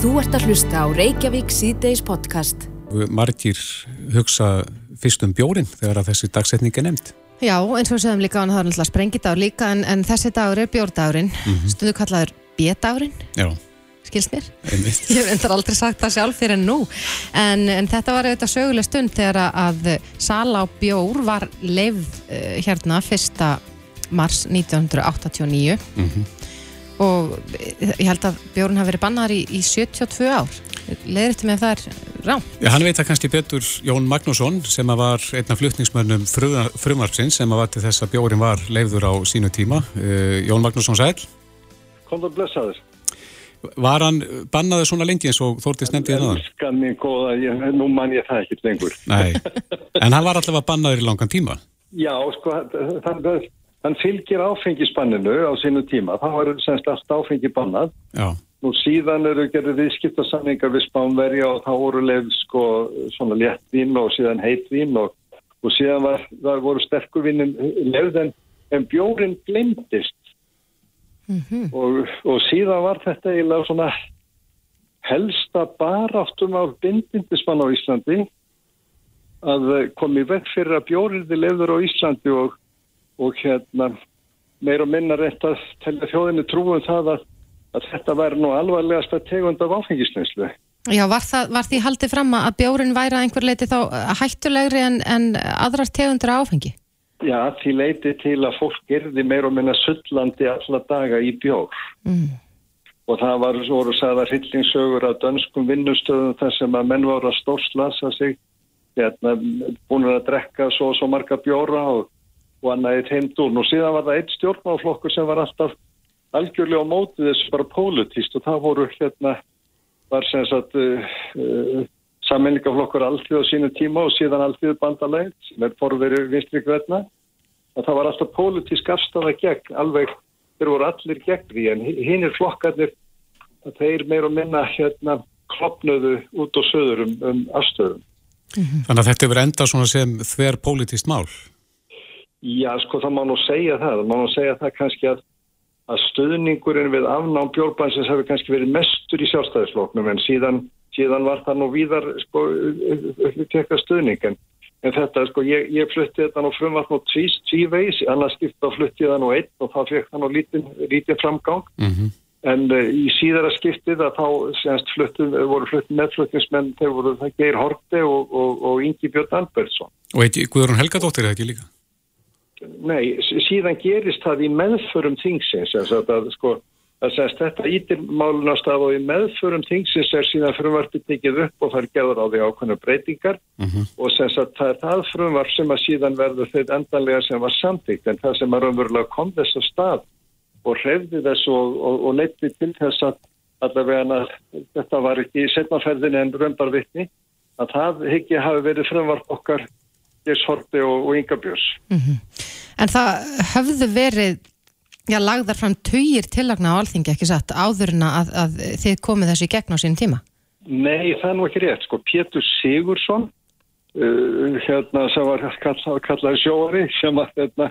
Þú ert að hlusta á Reykjavík síðdeis podcast. Margir hugsa fyrst um bjórin þegar að þessi dagsetning er nefnd. Já, eins og við sögum líka, það er náttúrulega sprengidagur líka, en, en þessi dagur er bjórdagurinn, mm -hmm. stundu kallaður bjedagurinn, skilst mér. Einmitt. Ég hef endar aldrei sagt það sjálf fyrir en nú, en, en þetta var auðvitað söguleg stund þegar að sala á bjór var leið uh, hérna 1. mars 1989 mm -hmm. Og ég held að bjórn hafi verið bannar í, í 72 ár. Leðir þetta með það er rám. Já, hann veit að kannski betur Jón Magnússon sem var einna flutningsmönnum frumarpsins sem var til þess að bjórin var leifður á sínu tíma. Uh, Jón Magnússon sæl. Kondur blessaður. Var hann bannaði svona lengi eins og Þórtís nefndi þér náðan? Elskan mín góða, ég, nú man ég það ekkert lengur. Nei, en hann var allavega bannaður í langan tíma. Já, sko, þannig hann fylgir áfengispanninu á sínu tíma. Það var semst allt áfengi bannað. Já. Nú síðan eru gerðið viðskiptarsamningar við Spánverja og þá voru leið sko svona léttvín og síðan heitvín og, og síðan var, var voru sterkurvinnin leið en, en bjórin glemdist Mm -hmm. og, og síðan var þetta eiginlega svona helsta baráttum af bindindismann á Íslandi að komi vekk fyrir að bjóriði lefður á Íslandi og, og hérna meir og minna rétt að telja þjóðinu trúum það að, að þetta væri nú alvarlegast að tegund af áfengisneinslu. Já, var, það, var því haldið fram að bjórin væri að einhver leiti þá hættulegri en, en aðrar tegundur áfengi? Já, því leiti til að fólk gerði meir og minna sullandi alla daga í bjór. Mm. Og það var voru sagða hryllingsögur að dönskum vinnustöðum þar sem að menn voru að stórslasa sig, hérna, búin að drekka svo og svo marga bjóra og, og annaði þeimdún. Og síðan var það eitt stjórnmáflokkur sem var alltaf algjörlega á mótið þessu bara pólitíst og það voru hérna, var sem sagt... Uh, uh, sammenningaflokkur alltið á sínu tíma og síðan alltið bandalegt sem er forverið vinstri gröðna og það var alltaf pólitísk afstafa gegn, alveg þeir voru allir gegn því en hinn er flokkarnir að þeir meir og minna hérna klopnuðu út og söður um, um afstöðum. Mm -hmm. Þannig að þetta er verið enda svona sem þver pólitíst mál? Já, sko það má nú segja það, það má nú segja það kannski að, að stöðningurinn við afnám bjórbansins hefur kannski verið mestur í sjálfstæðisfloknum en síðan síðan var það nú víðar sko, tekka stuðning en, þetta, sko, ég, ég flutti þetta nú frumvart nú tvís, tvíveis, annars skipta flutti það nú einn og þá fekk það nú lítinn lítið framgang Mm -hmm. en uh, í síðara skiptið að þá semst fluttum, voru fluttum meðfluttingsmenn þeir voru það Geir Horte og, og, og Ingi Björn Albertsson Og eitthvað Guðrún Helgadóttir eða ekki líka? Nei, síðan gerist það í meðförum þingsins að sko að þetta ítir málunast af og í meðförum þingsins er síðan frumvarpið tekið upp og það er gerður á því ákveðna breytingar Mm -hmm. og að það er það frumvarp sem að síðan verður þau endanlega sem var samtíkt en það sem að raunverulega kom þess að stað og hrefði þess og, og, og leiti til þess að allavega að þetta var ekki í setnaferðin en raunbarvittni að það hekki hafi verið frumvarp okkar Geirs Horti og, og Inga Björns. Mhm. En það höfðu verið já, lagðar fram tugir tillagna á alþingi ekki satt áður en að, að þið komið þessu í gegn á sín tíma? Nei, það er nú ekki rétt. Sko, Pétur Sigursson, uh, hérna sem var kall, kallaði sjóari, sem að, hérna,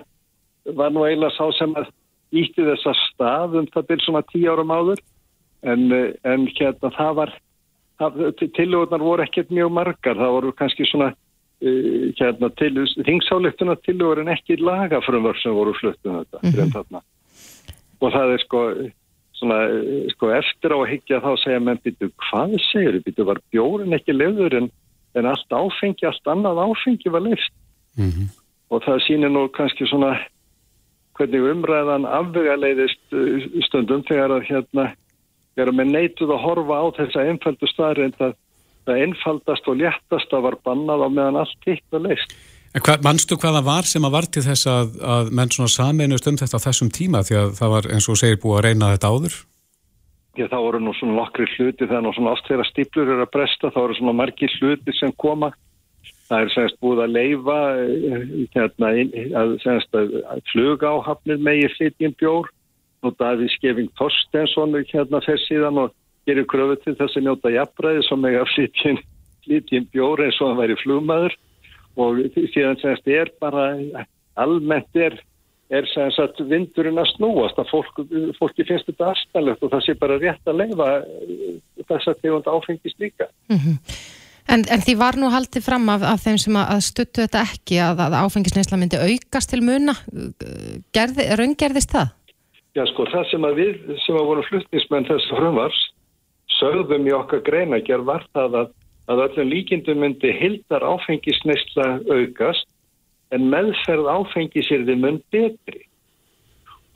var nú eiginlega sá sem að ítti þessa stað um það byrjum svona tíu árum áður, en, uh, en hérna það var, tillögurnar voru ekkert mjög margar, það voru kannski svona hérna til þingsáleiktuna tillögur en ekki lagafrömmar sem voru fluttum þetta, mm þarna. Og það er sko, svona, eh, sko eftir á að higgja þá segja menn býtu hvað segir býtu var bjórin ekki lefður en, en allt áfengi, allt annað áfengi var lefst Mm -hmm. og það sýnir nú kannski svona hvernig umræðan afvegaleiðist uh, stundum þegar að hérna þegar með neituð að horfa á þessa einfaldu staðrind að það einfaldast og léttasta var bannað á meðan allt hitt var leist. En hvað það var sem að var til þess að, að menn svona sameinust um þetta á þessum tíma því að það var eins og segir búið að reyna þetta áður? Já, það voru nú svona nokkri hluti þegar nú svona oft þegar stíplur eru að bresta, þá voru svona margir hluti sem koma. Það er semst búið að leifa hérna, að, semst, að flugáhafnir megi flytjum bjór og Davíð Skeving Þorstensson hérna fer síðan og gerir kröfu til þess að njóta jafnbræði sem megi að flytjum, flytjum bjór eins og hann væri flugmaður og síðan semst er bara almennt er er sem sagt vindurinn að snúast að fólk, fólki finnst þetta aðstæðlegt og það sé bara rétt að leifa þess að tegund áfengis líka. Mm -hmm. en, en því var nú haldið fram af, af þeim sem að stuttu þetta ekki að, að áfengisneisla myndi aukast til muna. Gerði, raungerðist það? Já sko, það sem að við sem að voru flutnismenn þessu frumvars sögðum í okkar greinager var það að, að öllum líkindum myndi hildar áfengisneisla aukast en meðferð áfengisirði mun betri.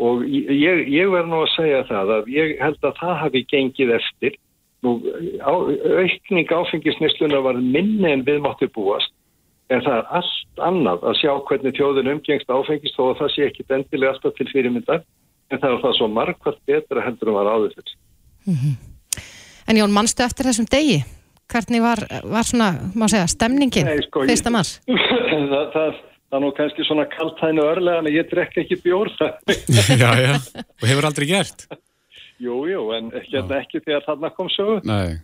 Og ég, ég verð nú að segja það að ég held að það hafi gengið eftir. Nú, á, aukning áfengisnesluna var minni en við máttu búast en það er allt annað að sjá hvernig þjóðun umgengst áfengist að það sé ekki endilega alltaf til fyrirmyndar en það er það svo margvart betra var áður fyrir mm -hmm. En Jón, mannstu eftir þessum degi? Hvernig var, var svona, má segja, stemningin Nei, sko, fyrsta manns? það, það það er nú kannski svona kaltæðinu örlega en ég drekka ekki bjór það Já, já, og hefur aldrei gert? Jú, jú, en ekki, ekki þegar þarna kom sögu. Nei.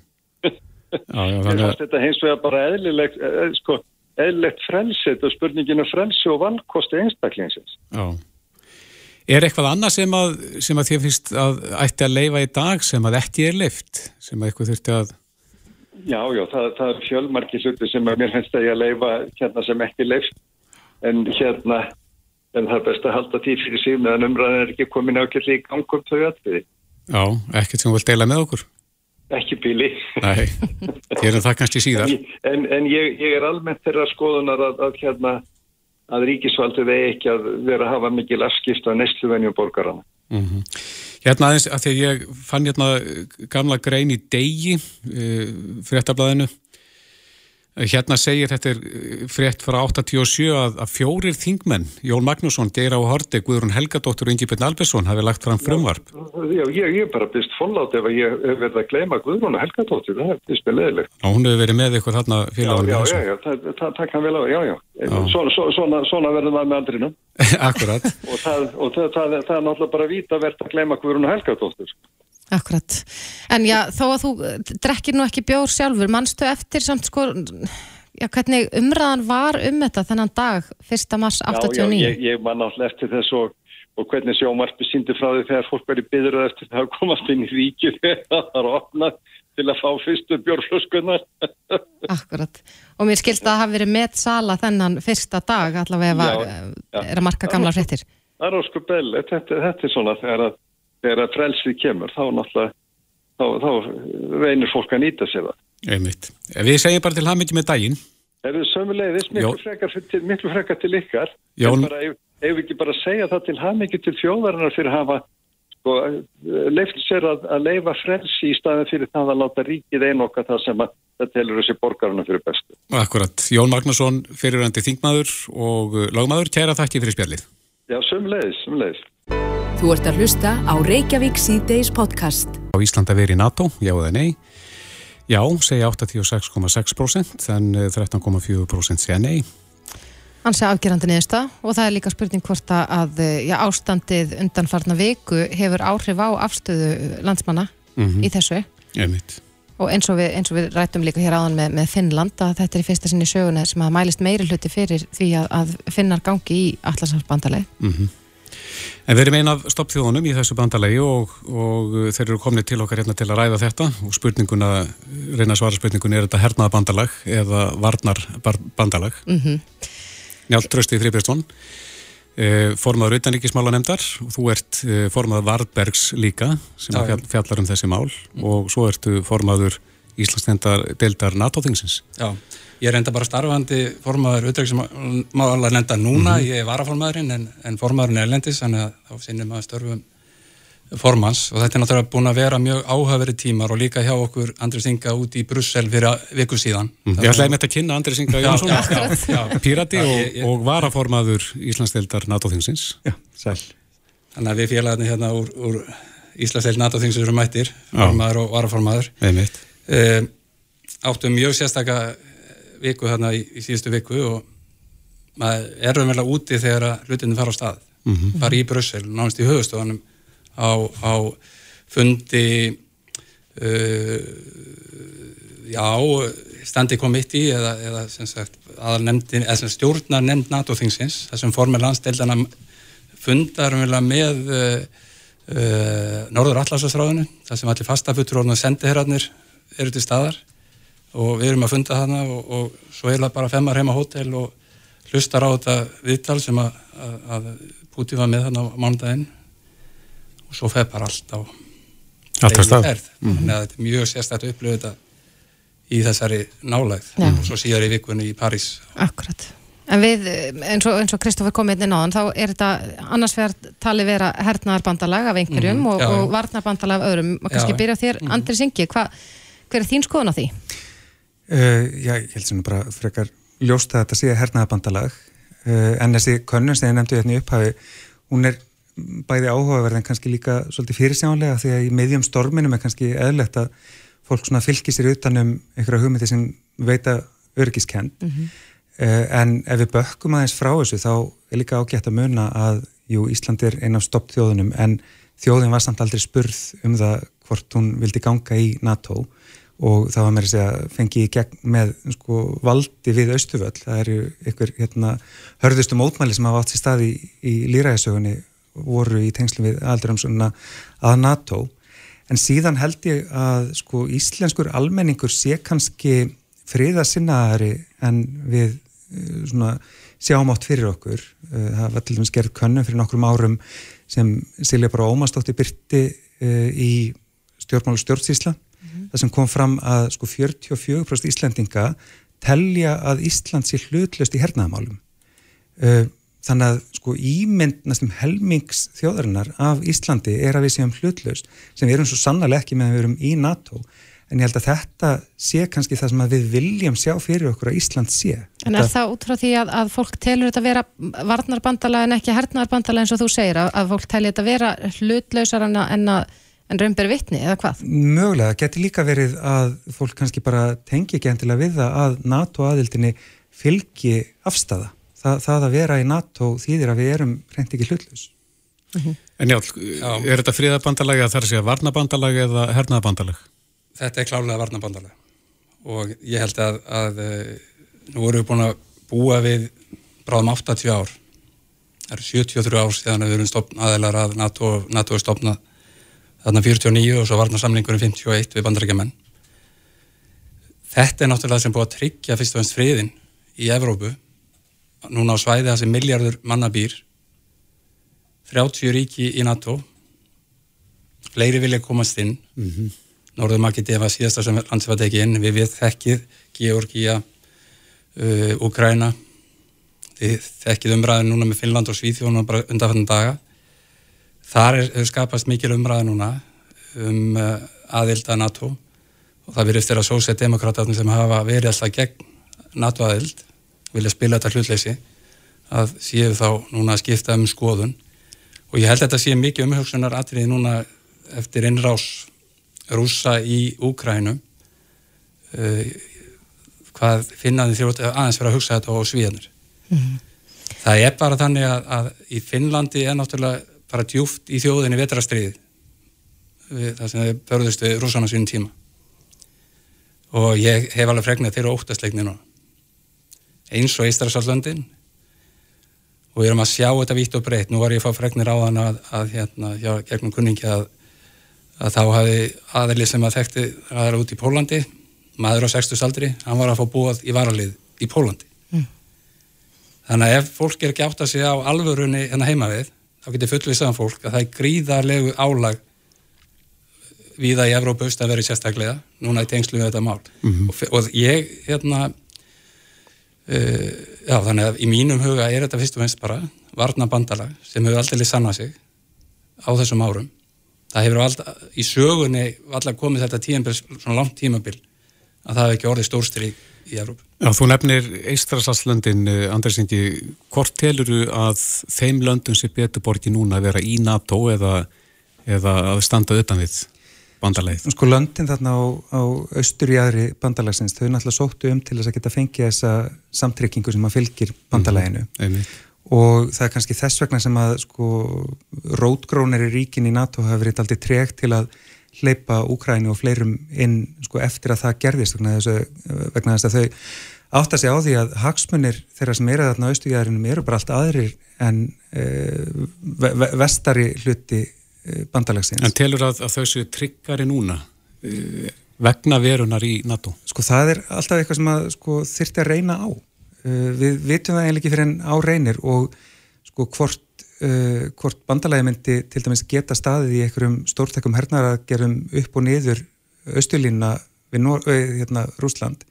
Já, já, þannig... Þetta hins vegar bara eðlilegt eð, sko, eðlilegt frelsið og spurninginu um frelsi og valkosti einstaklingsins. Já Er eitthvað annað sem að, sem að þið finnst að ætti að leifa í dag sem að ekki er leift, sem að eitthvað þurfti að Já, já, það, það er fjölmarki hluti sem að mér finnst að ég að leifa hérna sem ekki leift en hérna en það er best að halda því fyrir síðan meðan umræðin er ekki komin ákveldi í gangum þau aðfiði. Já, ekkert sem þú vilt deila með okkur? Ekki bíli. Nei, gerum það kannski síðar. En, en ég, ég er almennt þeirra skoðunar að, að hérna að ríkisvaldið vegi ekki að vera að hafa mikil afskipt á neistluvenju borgarana. Mm -hmm. Hérna aðeins að því ég fann hérna gamla grein í degi uh, fréttablaðinu Hérna segir þetta er eh, frétt frá 87 að, að fjórir þingmenn, Jón Magnússon, Geir á Horti, Guðrún Helgadóttur og Ingi Björn Albersson hafi lagt fram frumvarp. Já, ég er bara byrst fóllátt ef ég verið að gleyma Guðrún og Helgadóttur, það er byrst með leðilegt. Og hún hefur verið með ykkur þarna félagunum. Já, já, já, já, það, það, það kann vel á, já, já. Svona, svona, svona verður maður með andrinu. Akkurat. og það, og það er náttúrulega bara vít að verða að gleyma Guðrún og Helgadóttur. Akkurat, en já, þó að þú drekkir nú ekki bjór sjálfur, mannstu eftir samt sko, já, hvernig umræðan var um þetta þennan dag, 1. mars 89? Já, já, ég, ég man alltaf eftir þess og, og hvernig sjómarfi síndi frá því þegar fólk verið byður eftir það að komast inn í ríkju þegar það var opnað til að fá fyrstu bjórflöskunar. Akkurat, og mér skilst að það hafi verið með sala þennan fyrsta dag allavega já, er að marka gamla fréttir. Það er ósku belli, þetta, þetta er svona þegar að þegar frelsið kemur þá náttúrulega þá, þá reynir fólk að nýta sér það. Einmitt. Við segjum bara til það mikið með daginn. Það er sömulegðis miklu frekar, til, miklu frekar til ykkar. Jón... Ef við ekki bara segja það til það mikið til þjóðarinnar fyrir að hafa sko, leift sér að, að leifa frelsi í staðin fyrir það að láta ríkið einokka það sem að það telur þessi borgarna fyrir bestu. Akkurat. Jón Magnússon, fyriröndi þingmaður og lagmaður, kæra þakki fyrir spjallið. Já, sömulegðis, sömulegðis. Þú ert að hlusta á Reykjavík C-Days podcast. Á Íslanda veri NATO, já eða nei? Já, segja 86,6% en 13,4% segja nei. Hann segja afgerandi neðsta og það er líka spurning hvort að já, ástandið undanfarna viku hefur áhrif á afstöðu landsmanna mm -hmm. í þessu. Ég mitt. Og eins og, við, eins og við rættum líka hér áðan með, með Finnland að þetta er í fyrsta sinni söguna sem að mælist meiri hluti fyrir því að, að finnar gangi í allarsafsbandaleg. Mhm. Mm En við erum eina af stoppþjóðunum í þessu bandalegi og, og þeir eru komnið til okkar hérna til að ræða þetta og spurninguna, reyna svara spurningun er þetta hernaða bandalag eða varnar bandalag mm -hmm. Njálf Trösti Fribjörnsson eh, formadur utanríkismála nefndar og þú ert eh, formadur Varbergs líka sem fjallar um þessi mál mm. og svo ertu formadur Íslandsnefndar deildar NATO-þingsins Já Ég er enda bara starfandi formadur auðvitað nefnda núna, mm -hmm. ég er varaformaðurinn en, en formaðurinn er lendis, þannig að þá sinnum að störfum formans og þetta er náttúrulega búin að vera mjög áhagveri tímar og líka hjá okkur Andri Singa út í Brussel fyrir viku síðan. Mm. Ég ætlaði með þetta að kynna Andri Singa Jónsson, Pírati og, ég, ég, og varaformaður Íslandsdeildar NATO-þingsins. Já, sæl. Þannig að við félagarnir hérna úr, úr Íslandsdeild NATO-þingsins eru mættir, formaður og varaformaður. Um, áttum mjög sérstakka viku þarna í, í síðustu viku og maður er raunverulega úti þegar að hlutinu fara á stað mm -hmm. fara í Brussel, náðast í höfustofanum á, á fundi uh, já standi komitti eða, eða sagt, nefndin, eða stjórnar nefnd NATO-þingsins þessum formið landsdeildana fundar með uh, uh, Norður Allarsvæðsráðinu þar sem allir fastafuttur og sendiherrarnir eru til staðar og við erum að funda hana og, og svo heila bara femmar heima hótel og hlustar á þetta viðtal sem að, að, að Putin var með hana á mánudaginn og svo feð bara allt á Alltaf stað. Mm -hmm. Þannig að þetta er mjög sérstætt að upplifa þetta í þessari nálægð ja. og svo síðar í vikunni í París. Akkurat. En við, eins og, og Kristófur kom inn í náðan, þá er þetta annars vegar tali vera hernaðarbandalag af einhverjum mm -hmm. og, og varnaðarbandalag af öðrum. Og kannski byrja þér, mm -hmm. Andri Singi, hva, hver er þín skoðun á því? Uh, já, ég held sem bara frekar ljóst að þetta sé hernaðarbandalag, uh, en þessi könnun sem ég nefndi hérna í upphafi, hún er bæði áhugaverð en kannski líka svolítið fyrirsjánlega því að í meðjum storminum er kannski eðlert að fólk fylgir sér utanum einhverja hugmyndi sem veita örgiskend. Mm -hmm. Eh, en ef við bökkum aðeins frá þessu þá er líka ágætt að munna að jú, Ísland er einn af stoppþjóðunum en þjóðin var samt aldrei spurð um það hvort hún vildi ganga í NATO og það var þess að fengi í gegn með sko, valdi við Östuföll það eru ykkur hérna, hörðustu mótmæli sem hafa átt sér staði í, í líræðisögunni voru í tengslu við aldurumsuna að NATO. En síðan held ég að sko, íslenskur almenningur sé kannski friða sinnaðari en við Eh, svona sjámátt fyrir okkur. Eh, það var til dæmis gerð könnum fyrir nokkrum árum sem Silja bara ómastótti byrti eh, í stjórnmálu stjórnsísla það sem kom fram að sko 44% Íslandinga telja að Ísland sé hlutlust í hernaðamálum þannig að sko ímynd næstum helmings þjóðarinnar af Íslandi er að við séum hlutlust sem við erum svo sannlega ekki með að við erum í NATO en ég held að þetta sé kannski það sem við viljum sjá fyrir okkur að Ísland sé. En er það út frá því að, að fólk telur þetta vera varnarbandala en ekki hernarbandala eins og þú segir að, að fólk telur þetta vera hlutlausar en, en, en raunber vittni eða hvað? Mögulega, getur líka verið að fólk kannski bara tengi ekki endilega við það að NATO aðildinni fylgi afstafa. Það, það að vera í NATO þýðir að við erum reynd ekki hlutlaus. Mm -hmm. En já, er þetta fríðabandalagi að það er að segja varnabandalagi eða hernaðabandalagi? þetta er klálega varnabandalega og ég held að, að eh, nú erum við búin að búa við bráðum 80 ár það eru 73 ár síðan við erum aðeinar að NATO, NATO er stopnað þarna 49 og svo varnarsamlingurinn 51 við bandarækjaman þetta er náttúrulega sem búið að tryggja fyrst og ennst friðin í Evrópu. Núna á svæði það sem miljardur manna býr. 30 ríki í NATO. Fleiri vilja komast inn. Mm -hmm. Norðumakiti var síðasta sem land sem var tekið inn, við við þekkið, Georgia, uh, Ukraina, þið þekkið umræðin núna með Finnland og Svíþjónu bara undanfættan daga. Þar er skapast mikil umræðin núna um uh, aðild að NATO. Og það virðist þeirra sósætdemokrátarnir sem hafa verið alltaf gegn NATO aðild, vilja spila þetta hlutleysi, að séu þá núna að skipta um skoðun. Og ég held að þetta sé mikið umhugsunar atriði núna eftir innrás rúsa í Úkrænum uh, hvað finnaði þjótt aðeins verið að hugsa þetta á svíðanir mm -hmm. það er bara þannig að, að í Finnlandi er náttúrulega bara djúft í þjóðinni vetrastriði það sem þau börðust við rúsana sínum tíma. Og ég hef alveg fregnað þeirra óttasleikni nú eins og Ístarsallandin og við erum að sjá þetta vitt og breytt nú var ég að fá fregnir á þann að, að hérna, hjá gegnum kunningi að að þá hafi aðli sem að þekkti aðra út í Pólandi maður á 60 aldri, hann var að fá búað í varalið í Pólandi. Mm. þannig að ef fólk er ekki átt að segja á alvörunni að heima við þá getur fullvisaðan fólk að það er gríðarlegu álag viða í Evrópa aust að vera sérstaklega núna í tengslu við þetta mál. Mm -hmm. og, og ég hérna uh, já þannig að í mínum huga er þetta fyrst og finnst bara varna bandala sem hefur alltaf sanna sig á þessum árum. Það hefur alltaf, í sögunni alltaf komið þetta tímabil, svona langt tímabil að það hefur ekki orðið stórstri í Európa. Já, þú nefnir Eistrasasslöndin, eh, Andersingi hvort teluru að þeim löndum sem betur borgi núna að vera í NATO eða, eða að standa utan við bandalæðið? Sko löndin þarna á, á austur í aðri bandalæðsins, þau náttúrulega sóttu um til þess að geta fengið þessa samtrykkingu sem að fylgir bandalæðinu. Mm -hmm og það er kannski þess vegna sem að sko rótgrónir í ríkin í NATO hafa verið aldrei tregt til að hleypa Úkræni og fleirum inn sko eftir að það gerðist vegna þess að, vegna þess að þau átt að segja á því að hagsmunir þeirra sem eru þarna á austugjæðarinnum eru bara allt aðrir en e, ve ve vestari hluti e, bandalagsins. En telur að, að þau séu tryggari núna? E, vegna verunar í NATO? Sko það er alltaf eitthvað sem að sko, þyrti að reyna á. Uh, við vitum það eiginlega ekki fyrir en á reynir og sko hvort, uh, hvort bandalægi myndi til dæmis geta staðið í einhverjum stórtækum hernar að gerum upp og niður austulínna við Nor hérna, Rúsland,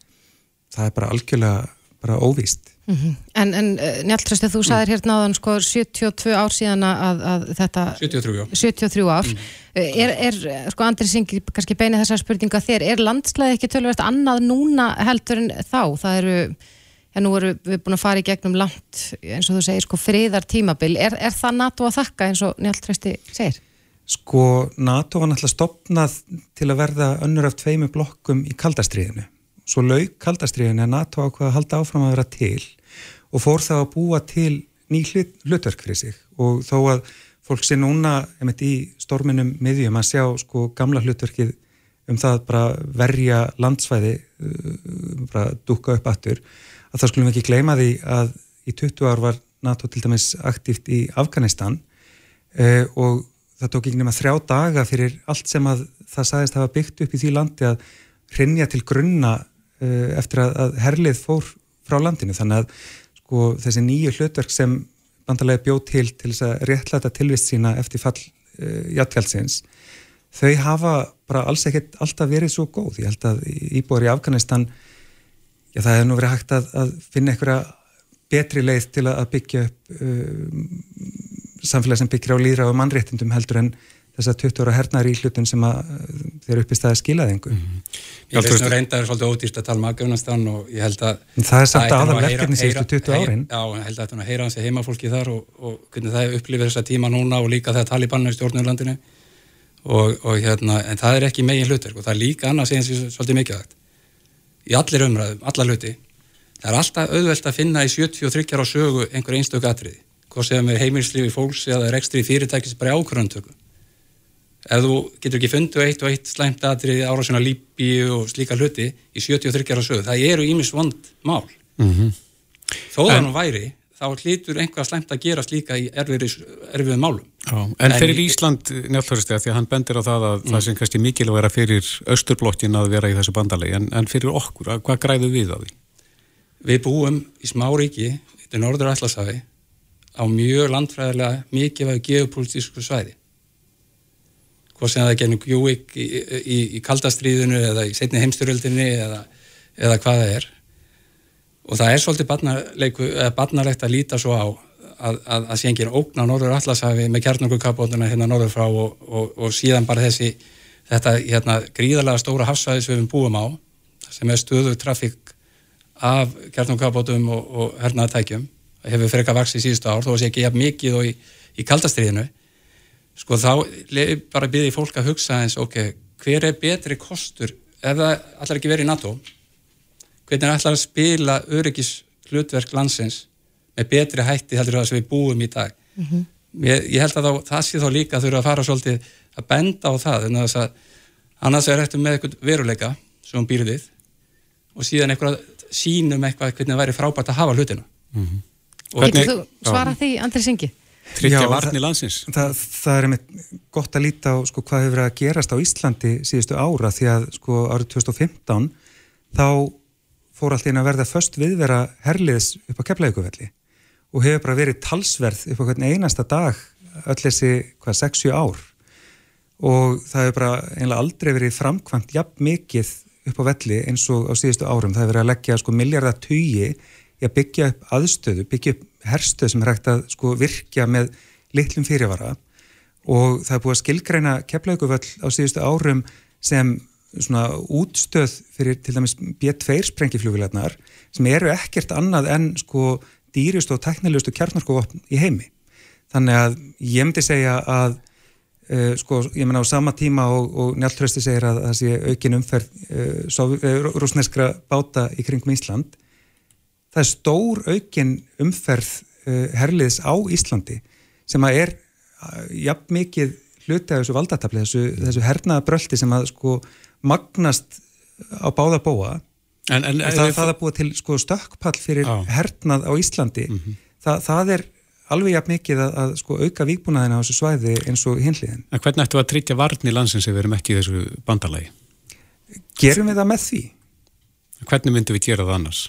það er bara algjörlega bara óvíst. Mm -hmm. En, en eh, Njáltröstið, þú sagðir hérna áðan sko 72 ár síðan að, að þetta 73 ár, 73 ár. Mm. Er, er, sko Andri Singi kannski beinið þessar spurninga þér, er landslæði ekki tölverst annað núna heldur en þá? Það eru, já nú erum við búin að fara í gegnum langt, eins og þú segir sko friðar tímabil, er, er það NATO að þakka eins og Njáltrösti segir? Sko NATO var náttúrulega stopnað til að verða önnur af tveimu blokkum í kaldastriðinu. Svo laug kaldastriðinu að NATO ákvaða að halda áfram að vera til og fór það að búa til ný hlut, hlutverk fyrir sig og þó að fólk sé núna í storminum miðjum að sjá sko gamla hlutverkið um það bara verja landsvæði uh, bara dúka upp aftur að það skulum ekki gleyma því að í 20 ár var NATO til dæmis aktíft í Afganistan eh, og það tók ekki nema þrjá daga fyrir allt sem að það sagðist hafa byggt upp í því landi að hrinja til grunna eh, eftir að, að herlið fór frá landinu þannig að sko þessi nýju hlutverk sem bandalagi bjóð til til þess að réttlæta tilvist sína eftir fall uh, jættfjálsins þau hafa bara alls ekkert alltaf verið svo góð. Ég held að íbúar í Afganistan já það hefur nú verið hægt að, að finna einhverja betri leið til að byggja upp uh, samfélag sem byggir á líðra og mannréttindum heldur en þess að 20 ára hernar í hlutun sem að þeir upp í staði skilaðingu. Mm -hmm. Ég veist nú reynda er svolítið ódýrst að tala um Afganistan og ég held að... En það er samt aðal verkefni síðustu 20 árin. Já, ég held að þetta er að heyra hans í heimafólki þar og, og hvernig það upplifir þessa tíma núna og líka þegar Taliban er í stjórnurlandinu og, og hérna, en það er ekki megin hlutverk og það er líka annars eins og svolítið mikilvægt. Í allir umræðum, alla hluti, það er alltaf auðvelt að finna í 73 ára sögu einhver einstöku atriði, hvort sem er heimilslífi fólks eða rekstri fyrirtækis bara ákvörðantöku ef þú getur ekki fundið eitt og eitt slæmt aðrið ára svona lípi og slíka hluti í 73 ára sögu, það eru ímis vond mál. Mm -hmm. þó það nú væri þá hlýtur einhvað slæmt að gera slíka í erfiðu málum Já, En fyrir Ísland njálfhverjastega því að hann bendir á það að mm. það sem kannski mikil að vera fyrir austurblokkin að vera í þessu bandalegi en, en fyrir okkur, hvað græðu við á því? Við búum í smá ríki, þetta er Norður Allarshafi á mjög landfræðilega mikið af geopolítísku svæði hvort sem það er genið Gjúik í, í, í kaldastriðinu eða í setni heimsturöldinni eða, eða hvað það er og það er svolítið barnalegt að líta svo á að, að, að sé engin ógn á Norður Allashafi með kjarnungukapbótuna hérna Norður frá og, og, og síðan bara þessi þetta hérna, gríðarlega stóra hafsæðis við við búum á sem er stöðu trafík af kjarnungukapbótum og, og hernaðatækjum hefur frekar vaksið síðustu ár þó að sé ekki jafn mikið og í, í kaldastriðinu sko þá bara byrði fólk að hugsa eins ok, hver er betri kostur? Ef það ætlar ekki verið í NATO hvernig ætlar að spila öryggis hlutverk landsins með betri hætti heldur það sem við búum í dag mm -hmm. ég, ég held að þá, það sé þá líka að þurfa að fara svolítið að benda á það en þess að annars er þetta með eitthvað veruleika sem býrðið og síðan eitthvað sínum eitthvað hvernig það væri frábært að hafa hlutina mm -hmm. Getur þú svara því Andri Singi? Tryggja varni landsins. Það, það er einmitt gott að líta á sko, hvað hefur verið að gerast á Íslandi síðustu ára því að sko, árið 2015 þá fór allt einn að verða först viðvera herliðs upp á keflaugufelli og hefur bara verið talsverð upp á hvern einasta dag öll þessi hvað 60 ár og það hefur bara einlega aldrei verið framkvæmt jafn mikið upp á velli eins og á síðustu árum. Það hefur verið að leggja sko miljardatögi í að byggja upp aðstöðu, byggja upp herstöð sem er hægt að sko virkja með litlum fyrirvara og það er búið að skilgreina keflauguvöll á síðustu árum sem svona útstöð fyrir til dæmis B2 sprengifljófilegnar sem eru ekkert annað en sko dýrist og teknilegustu kjarnarkofopn í heimi. Þannig að ég myndi segja að uh, sko ég menna á sama tíma og, og Njáltrösti segir að það sé aukin umferð uh, uh, rúsneskra báta í kringum Ísland það er stór aukin umferð uh, herliðs á Íslandi sem að er jafn mikið hluti af þessu valdatabli, þessu, þessu hernaða bröldi sem að sko magnast á báða bóa en, en, og það, það að búa til sko stökkpall fyrir á. hernað á Íslandi mm -hmm. það, það er alveg jafn mikið að, að sko auka víkbúnaðina á þessu svæði eins og hinliðin. En hvernig ættu að tryggja varni landsins ef við erum ekki í þessu bandalagi? Gerum við það með því? Hvernig myndum við gera það annars?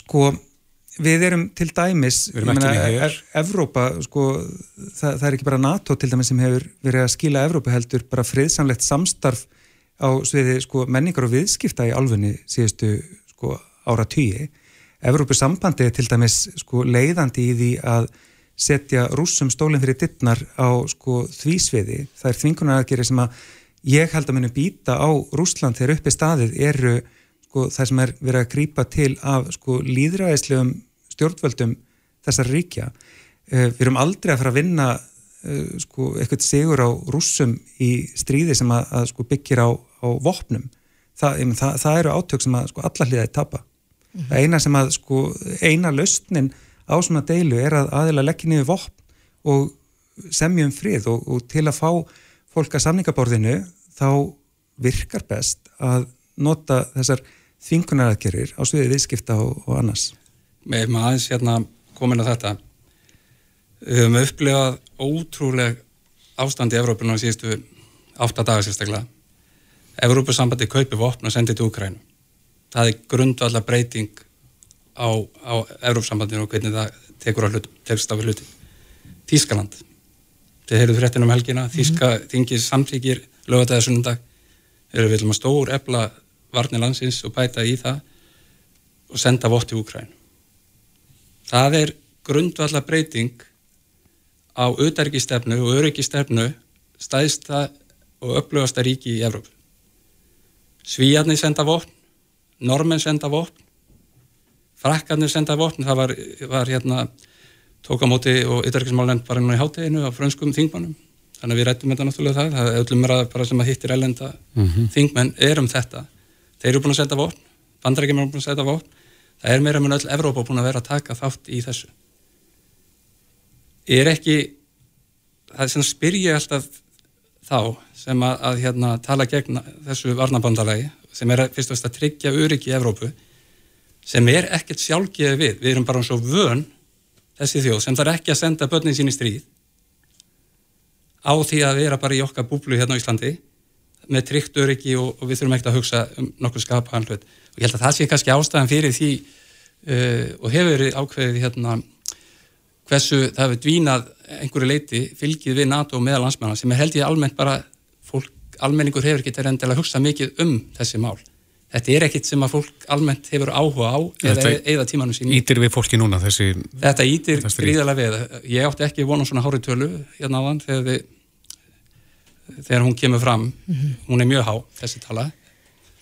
Sko, við erum til dæmis, með hér. Evrópa, sko, það, það er ekki bara NATO til dæmis sem hefur verið að skila Evrópa heldur, bara friðsamlegt samstarf á sviði sko, menningar og viðskipta í alfunni síðustu sko, ára tíi. Evrópusambandi er til dæmis sko, leiðandi í því að setja rúsum stólinn fyrir dittnar á sko, því sviði. Það er þvingunar aðgeri sem að ég held að muni býta á Rúsland þegar uppi staðið eru sko, það sem er verið að grýpa til af sko, líðræðislegum stjórnvöldum þessar ríkja. Uh, við erum aldrei að fara að vinna uh, sko, eitthvað sigur á rúsum í stríði sem að, að sko, byggir á, á vopnum. Það, það, það eru átök sem að sko, alla hliðaði tapa. Mm -hmm. Eina sem að sko, eina lausnin á svona deilu er að aðila leggja niður vopn og semjum frið og, og til að fá fólk að samningaborðinu þá virkar best að nota þessar þingunaraðgerir á sviði viðskipta og, og annars. Með maður aðeins hérna komin að þetta við höfum upplifað ótrúleg ástand í Evrópunum á síðustu átta dagar sérstaklega Evrópusambandi kaupi vopn og sendi til Ukrænu það er grundu allar breyting á, á Evrópusambandinu og hvernig það tekur á hlutum, tekst á hlutum Þískaland þið heyrðu fréttin um helgina, mhm. Þíska mm -hmm. þingir samtíkir lögatæða sunnundag eru við viljum að stór ebla varnir landsins og bæta í það og senda vott í Úkræn það er grundvallar breyting á auðarikistefnu og öryggistefnu stæðsta og upplöfasta ríki í Evróp Svíjarnir senda vopn Normen senda vopn Frakkarnir senda vopn. Það var, var hérna tók á móti og ytterkismálend bara nú í háteginu á frönskum þingmannum þannig að við rættum þetta náttúrulega það það er öllum bara sem að hittir ælenda mm -hmm. þingmenn er um þetta. Þeir eru búin að setja vopn, bandrækjum eru búin að setja vopn. Það er meira með öll Evrópa búin að vera að taka þátt í þessu. Ég er ekki það er sem spyrja alltaf þá sem að, að hérna, tala gegn þessu varnabandalagi sem er fyrst og fyrst að tryggja öryggi í Evrópu sem er ekkert sjálfgeði við, við erum bara svo vön þessi þjóð sem þarf ekki að senda börnin sín í stríð á því að vera bara í okkar búblu hérna á Íslandi með tryggt öryggi og, og við þurfum ekkert að hugsa um nokkuð skapaðan hlut. Og ég held að það sé kannski ástæðan fyrir því uh, og hefur ákveðið hérna hversu það hefur dvínað einhverju leiti fylgið við NATO og meðal landsmæna sem er held ég almennt bara fólk, almenningur hefur ekki til að hugsa mikið um þessi mál Þetta er ekkit sem að fólk almennt hefur áhuga á eða eða tímanum sín. Ítir við fólki núna þessi... Þetta ítir gríðarlega við. Ég átti ekki vona svona hári tölu hérna á þann þegar, við, þegar hún kemur fram. Mm -hmm. Hún er mjög há, þessi tala.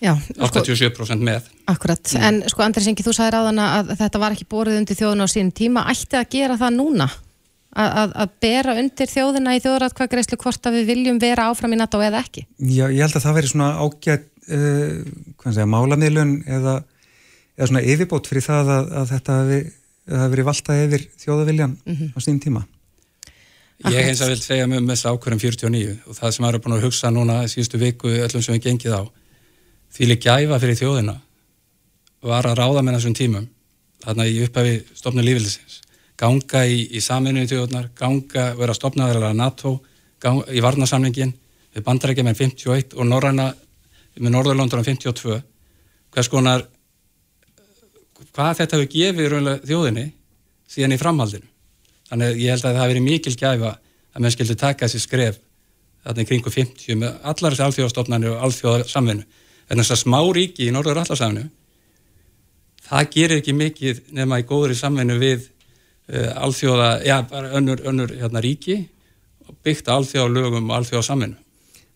Já. 87% sko, með. Akkurat. Mm. En sko Andris Ingi, þú sagði ráðan að þetta var ekki borðið undir þjóðuna á sín tíma. Ætti að gera það núna? Að, að, að bera undir þjóðina í þjóðratkvæðgreyslu hvort að við viljum vera áfram í NATO eða ekki? Já, ég held að það veri svona ágætt uh, segja, málamiðlun eða, eða svona yfirbót fyrir það að, að þetta hafi verið valtað yfir þjóðaviljan mm -hmm. á sín tíma. Ég hins að vil segja mjög með þessu ákvörðum 49 og það sem er búin að hugsa núna síðustu viku öllum sem við gengið á því lík gæfa fyrir þjóðina var að ráða með þessum tímum þarna í upphæfi stopnu lífildisins ganga í, í saminu í þjóðunar ganga, vera stopnaður að NATO ganga, í varnasamlingin við bandarækja með 51 og Norræna með Norðurlóndur á 52 hvers konar hvað þetta hefur gefið þjóðinni síðan í framhaldinu? Þannig að ég held að það hefur verið mikil gæfa að menn skildi taka þessi skref þarna í kringu 50 með allar þessi alþjóðastofnarnir og alþjóðarsamvinnu en þess að smá ríki í Norður allarsamvinnu það gerir ekki mikið nema í góðri samvinnu við alþjóða, já bara önnur, önnur hérna, ríki byggt alþjóðalögum og alþjóðasamvinnu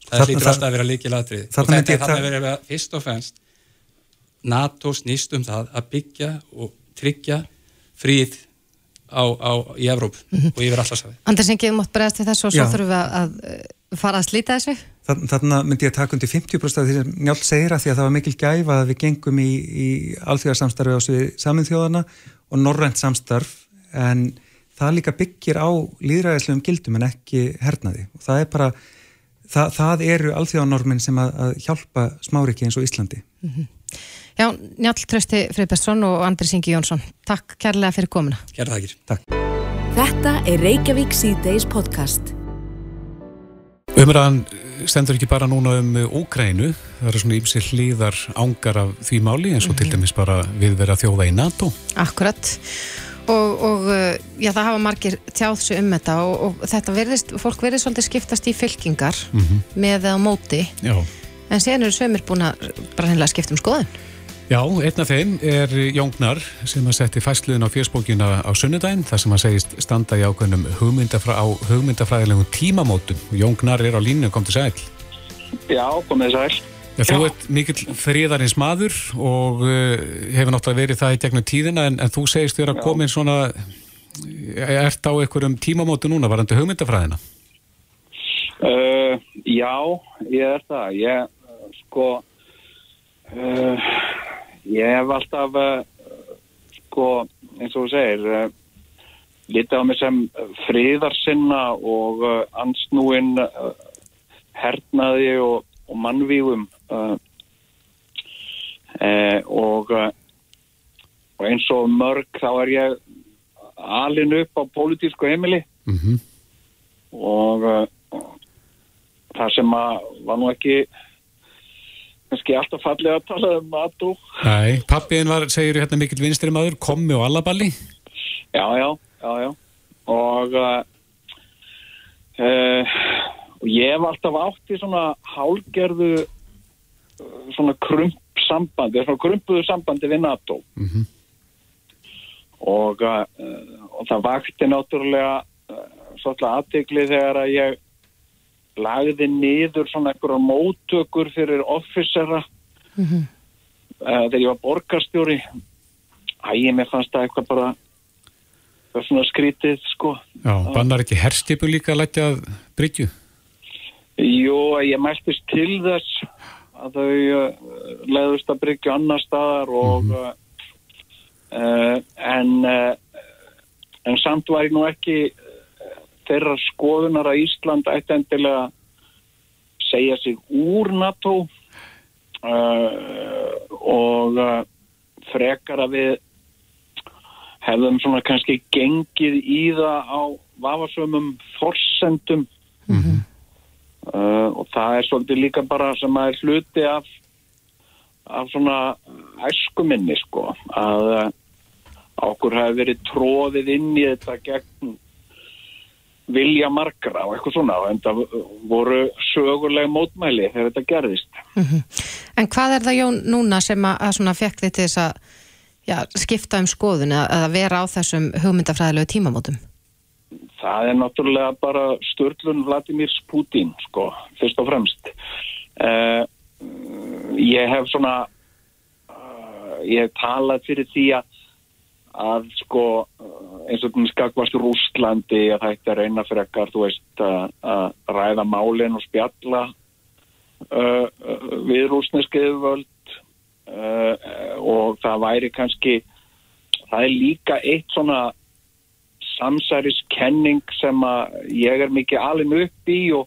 það hlýtur alltaf að vera líkilatrið og þetta er að vera fyrst og fennst NATO snýst um það að byggja og tryggja fríð á, á, í Evróp mm -hmm. og yfir allarsafið. Anders Ingi, þú mátt bregðast við þessu og svo þurfum við að, að fara að slíta þessu. Þannig myndi ég að taka undir 50% af því sem Njált segir að því að það var mikil gæfa að við gengum í, í alþjóðarsamstarfi á samið þjóðana og norrænt samstarf en það líka byggir á líðræðislegum gildum en ekki hernaði og það er bara Þa, það eru alþjóðanormin sem að, að hjálpa smáriki eins og Íslandi. Mm -hmm. Já, Njálf Trösti Friðbjörnsson og Andris Ingi Jónsson. Takk kærlega fyrir komuna. Kærlega þakkir. Takk. Þetta er Reykjavík C-Days podcast. Umræðan stendur ekki bara núna um Úkrænu, það eru svona ímsi hlýðar ángar af því máli eins og mm -hmm. til mhm. dæmis bara við vera þjóða í NATO. Akkurat og, og já, það hafa margir tjáðsu um þetta og, og þetta verðist, fólk verðist svolítið skiptast í fylkingar mm -hmm. með eða móti já. en sen eru sömur búin að bara hennilega skipta um skoðun. Já, einn af þeim er Jóngnar sem að setja fæsluðin á fjörsbókina á sunnudaginn þar sem að segist standa í ákveðnum hugmyndafra, á hugmyndafræðilegum tímamótum. Jóngnar er á línu, kom til sæl. Já, komið sæl. Já, þú ert mikill fríðarins maður og uh, hefur náttúrulega verið það í gegnum tíðina en, en þú segist þér að komin svona, ert á einhverjum tímamótu núna, varandi hugmyndafræðina? Uh, já, ég er það. Ég, sko, uh, Ég hef alltaf, sko, eins og þú segir, litið á mig sem friðarsinna og ansnúin hernaði og, og mannvígum og, og eins og mörg þá er ég alin upp á pólitísku heimili mm -hmm. og það sem að var nú ekki kannski alltaf fallið að tala um mat og... Nei, pappiðin var, segir hérna mikill vinstri maður, kommi og allaballi? Já, já, já, já. Og, uh, uh, og ég hef alltaf átt í svona hálgerðu, svona krump sambandi, svona krumpuðu sambandi við NATO. Mm -hmm. og, uh, og það vakti náttúrulega uh, svolítið aðdegli þegar að ég lagði niður svona einhverja mótökur fyrir offisera mm -hmm. uh, þegar ég var borgarstjóri ægir mér fannst það eitthvað bara eitthvað svona skrítið sko Já, bannar ekki herstipu líka að leggja bryggju? Jú, ég mæltist til þess að þau uh, leiðust að bryggju annar staðar og mm -hmm. uh, en en samt var ég nú ekki þeirra skoðunar að Ísland ætti endilega segja sig úr NATO uh, og uh, frekar að við hefðum svona kannski gengið í það á vafasömmum forsendum mm -hmm. Uh, og það er svolítið líka bara sem að er hluti af, af svona æskuminni sko að uh, okkur hafi verið tróðið inn í þetta gegn vilja margra og eitthvað svona en það voru sögurlega mótmæli þegar þetta gerðist mm -hmm. En hvað er það Jón núna sem að, að fekk þið til þess að já, skipta um skoðun að vera á þessum hugmyndafræðilegu tímamótum? Það er náttúrulega bara störlun Vladimir Putin sko, fyrst og fremst. Uh, ég hef svona uh, ég hef talað fyrir því að að sko eins og þannig skakvast Rústlandi að það ætti að reyna fyrir ekkar þú veist að ræða málinn og spjalla uh, við rúsneskiðu völd uh, og það væri kannski það er líka eitt svona samsæriskenning sem að ég er mikið alin upp í og,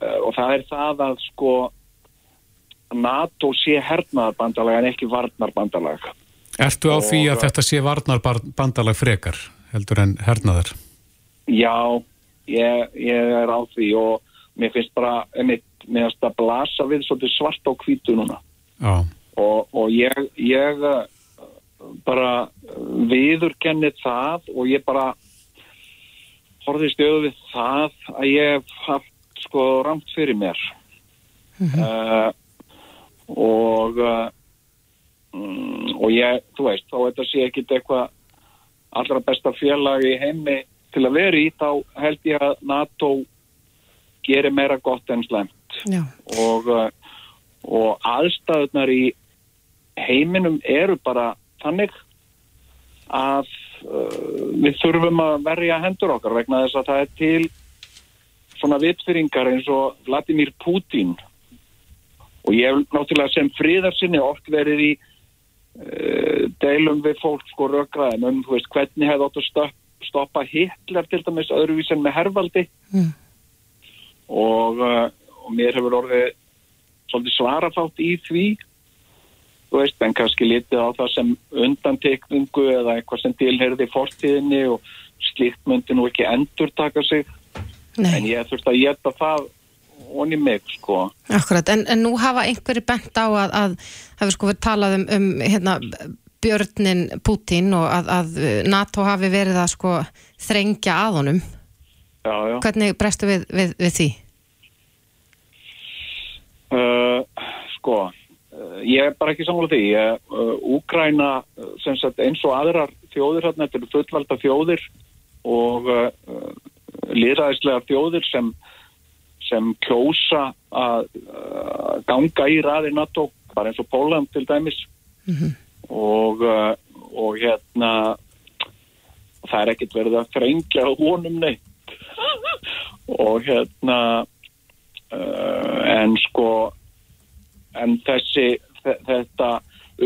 uh, og það er það að sko NATO sé hernaðarbandalega en ekki varnarbandalega Ertu á og, því að þetta sé varnar bandalag frekar heldur en hernaðar? Já, ég, ég er á því og mér finnst bara einmitt með að blasa við svolítið svart á kvítu núna. Og, og ég, ég bara viðurkenni það og ég bara horfið stjóðu við það að ég hef haft sko ramt fyrir mér. Mm -hmm. uh, og uh, mm, og ég, þú veist, þá þetta sé ekki eitthvað allra besta félag í heimi til að vera í, þá held ég að NATO gerir meira gott en slemt og, uh, og aðstæðunar í heiminum eru bara þannig að uh, við þurfum að verja hendur okkar vegna þess að það er til svona vitfyringar eins og Vladimir Putin. Og ég hef náttúrulega sem fríðarsinni ork verið í uh, deilum við fólk sko rökraðin um veist, hvernig hefði átt að stopp, stoppa Hitler til dæmis öðruvís en með hervaldi. Mm. og, uh, og mér hefur orðið svolítið svarafátt í því þú veist, en kannski litið á það sem undantekningu eða eitthvað sem tilherði fórtíðinni og slíkt myndi nú ekki endur taka sig Nei. en ég þurfti að geta það onni mig sko Akkurat, en, en nú hafa einhverju bent á að, að hafi sko verið talað um, um hérna, björnin Putin og að, að NATO hafi verið að sko þrengja að honum já, já. hvernig brestu við, við, við því? Uh, sko ég er bara ekki samfélag því. Uh, Úgræna eins og aðrar þjóðir þetta eru fullvalda þjóðir og uh, liðræðislega þjóðir sem sem kjósa að uh, ganga í raði NATO, bara eins og Póland til dæmis. Mm -hmm. og, uh, og hérna það er ekkert verið að frengja honum neitt. Og hérna uh, en sko en þessi þetta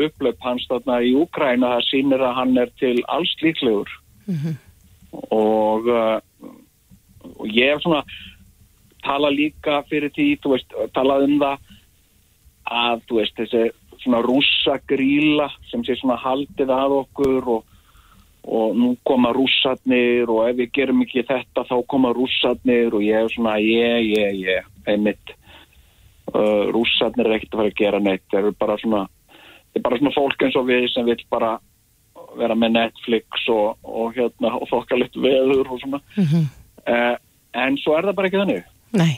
upplöp hans þarna í Úkræna það sýnir að hann er til alls líklegur mm -hmm. og og ég hef svona tala líka fyrir því, þú veist, talað um það að, þú veist, þessi svona rúsa gríla sem sé svona haldið að okkur og, og nú koma rússatnir og ef við gerum ekki þetta þá koma rússatnir og ég er svona, ég, ég, ég, einmitt, uh, rússatnir er ekkert að fara að gera neitt, það er bara svona, það er bara svona fólk eins og við sem vil bara vera með Netflix og, og hérna og þokka litt veður og svona. Mm -hmm. uh, en svo er það bara ekki þannig Nei,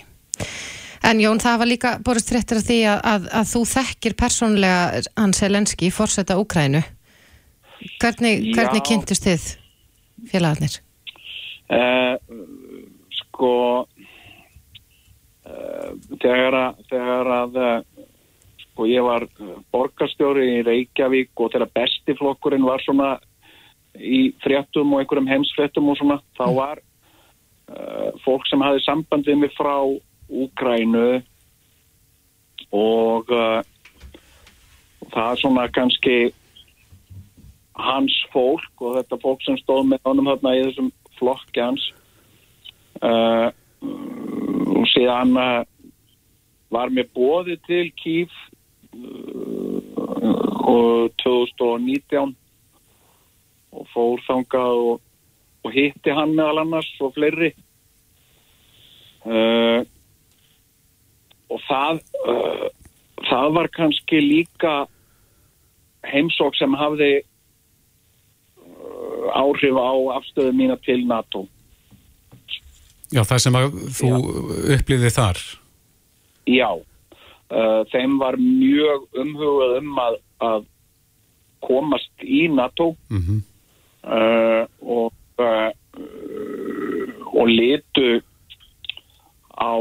en Jón það var líka borist réttir að því að, að, að þú þekkir persónlega hans Selenski fórsetta Úkrænu hvernig, hvernig kynntist þið félagarnir? Uh, sko þegar að, þegar að uh, sko ég var borgarstjóri í Reykjavík og þegar bestiflokkurinn var svona í fréttum og einhverjum heimsfréttum og svona, þá mm. var uh, fólk sem hafi sambandið mig frá Úgrænu og uh, það svona kannski hans fólk og þetta fólk sem stóð með honum þarna í þessum flokki hans uh, og síðan var mér bóði til Kíf og 2019 og fór þangað og og hitti hann meðal annars og fleiri. Uh, og það uh, það var kannski líka heimsók sem hafði áhrif á afstöðu mína til NATO Já, það sem að þú upplýði þar. Já. Þeim var mjög umhugað um að, að komast í NATO. Mm -hmm. og uh, og litu á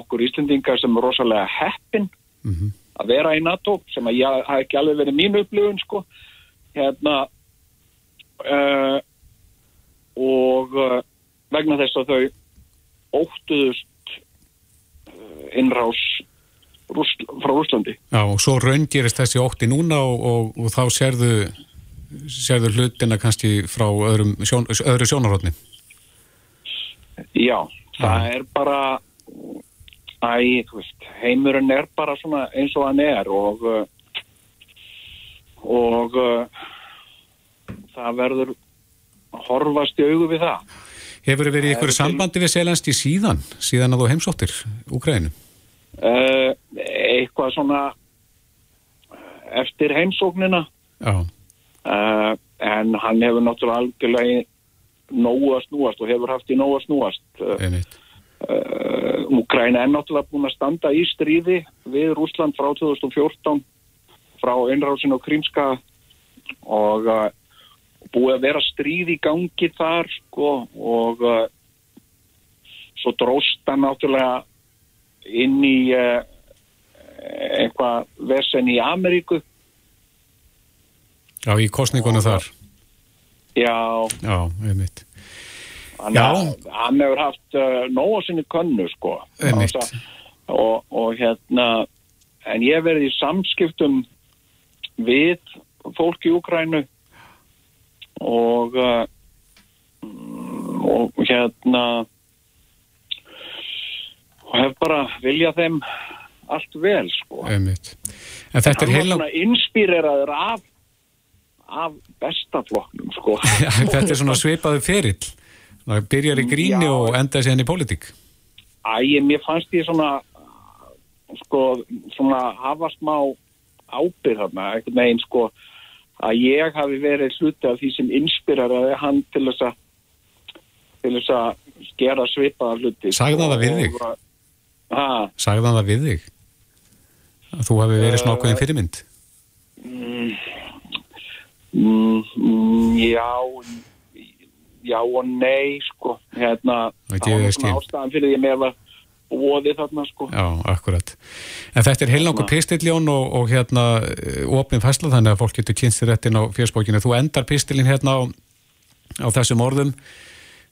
okkur Íslandingar sem er rosalega heppin mm -hmm. að vera í NATO sem að ég hafi ekki alveg verið mínu upplifun sko. Hérna uh, og uh, vegna þess að þau óttuðust innrás Rúsl, frá Rúslandi Já og svo raungerist þessi ótti núna og, og, og þá sérðu sérður hlutina kannski frá öðrum sjón, öðru sjónarhóttni? Já, það ja. er bara æ, veist, heimurinn er bara svona eins og hann er og og það verður horfast í augu við það Hefur þið verið í einhverju sambandi við Selenski síðan, síðan að þú heimsóttir Úkrænu? Uh, eitthvað svona eftir heimsóknina. Já. Uh, en hann hefur náttúrulega algjörlega nógu að snúast og hefur haft í nógu að snúast. Uh, uh, Úkræna er náttúrulega búin að standa í stríði við Rúsland frá 2014 frá einrásin og krímska og búið að vera stríð í gangi þar sko, og svo dróst hann náttúrulega inn í eitthvað vesen í Ameríku Já, í kostningunum þar. Já. Já, einmitt. Hann, Já. hann hefur haft uh, nógu sinni könnu, sko. Einmitt. Og, og hérna, en ég verði í samskiptum við fólk í Ukrænu og, uh, og hérna, og hef bara viljað þeim allt vel, sko. Einmitt. En þetta en er heila... Inspíreraður af af bestafloknum sko. Þetta er svona sveipaðu ferill það byrjar í gríni Já. og enda sér í politík æg, mér fannst ég svona sko, svona hafa smá ábyrð þarna, ekkert meginn sko að ég hafi verið hluti af því sem inspireraði hann til þess að til þess að gera svipaða hluti Sagði það við þig? Sagði það við þig? Að þú hafi verið svona ákveðin fyrirmynd? Mm, mm, já já og nei sko hérna, það var svona ástæðan fyrir því að mér var óði þarna sko. Já, akkurat. En þetta er heilnáku pistiljón og, og hérna ofin fæsla þannig að fólk getur kynstir réttin á fjörsbókinu. Þú endar pistilin hérna á, á þessum orðum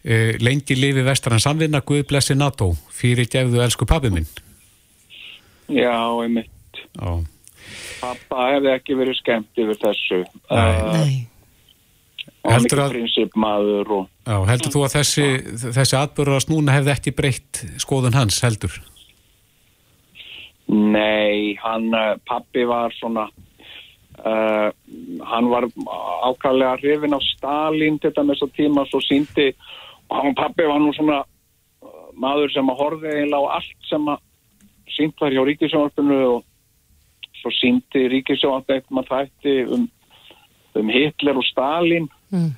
e, lengi lifi vestarann samvinna Guð blessi NATO fyrir gefðu elsku pabbi minn. Já, einmitt. Já. Pappa hefði ekki verið skemmt yfir þessu. Nei. Nei heldur að og... já, heldur þú að þessi, þessi atbyrðast núna hefði ekki breytt skoðun hans heldur? Nei, hann eh, pappi var svona uh, hann var ákvæmlega hrifin af Stalin þetta með svo tíma svo síndi og hann pappi var nú svona uh, maður sem að horfi eiginlega á allt sem að sínt var hjá Ríkisjónarfinu og svo síndi Ríkisjónarfinu að þætti um, um Hitler og Stalin mm.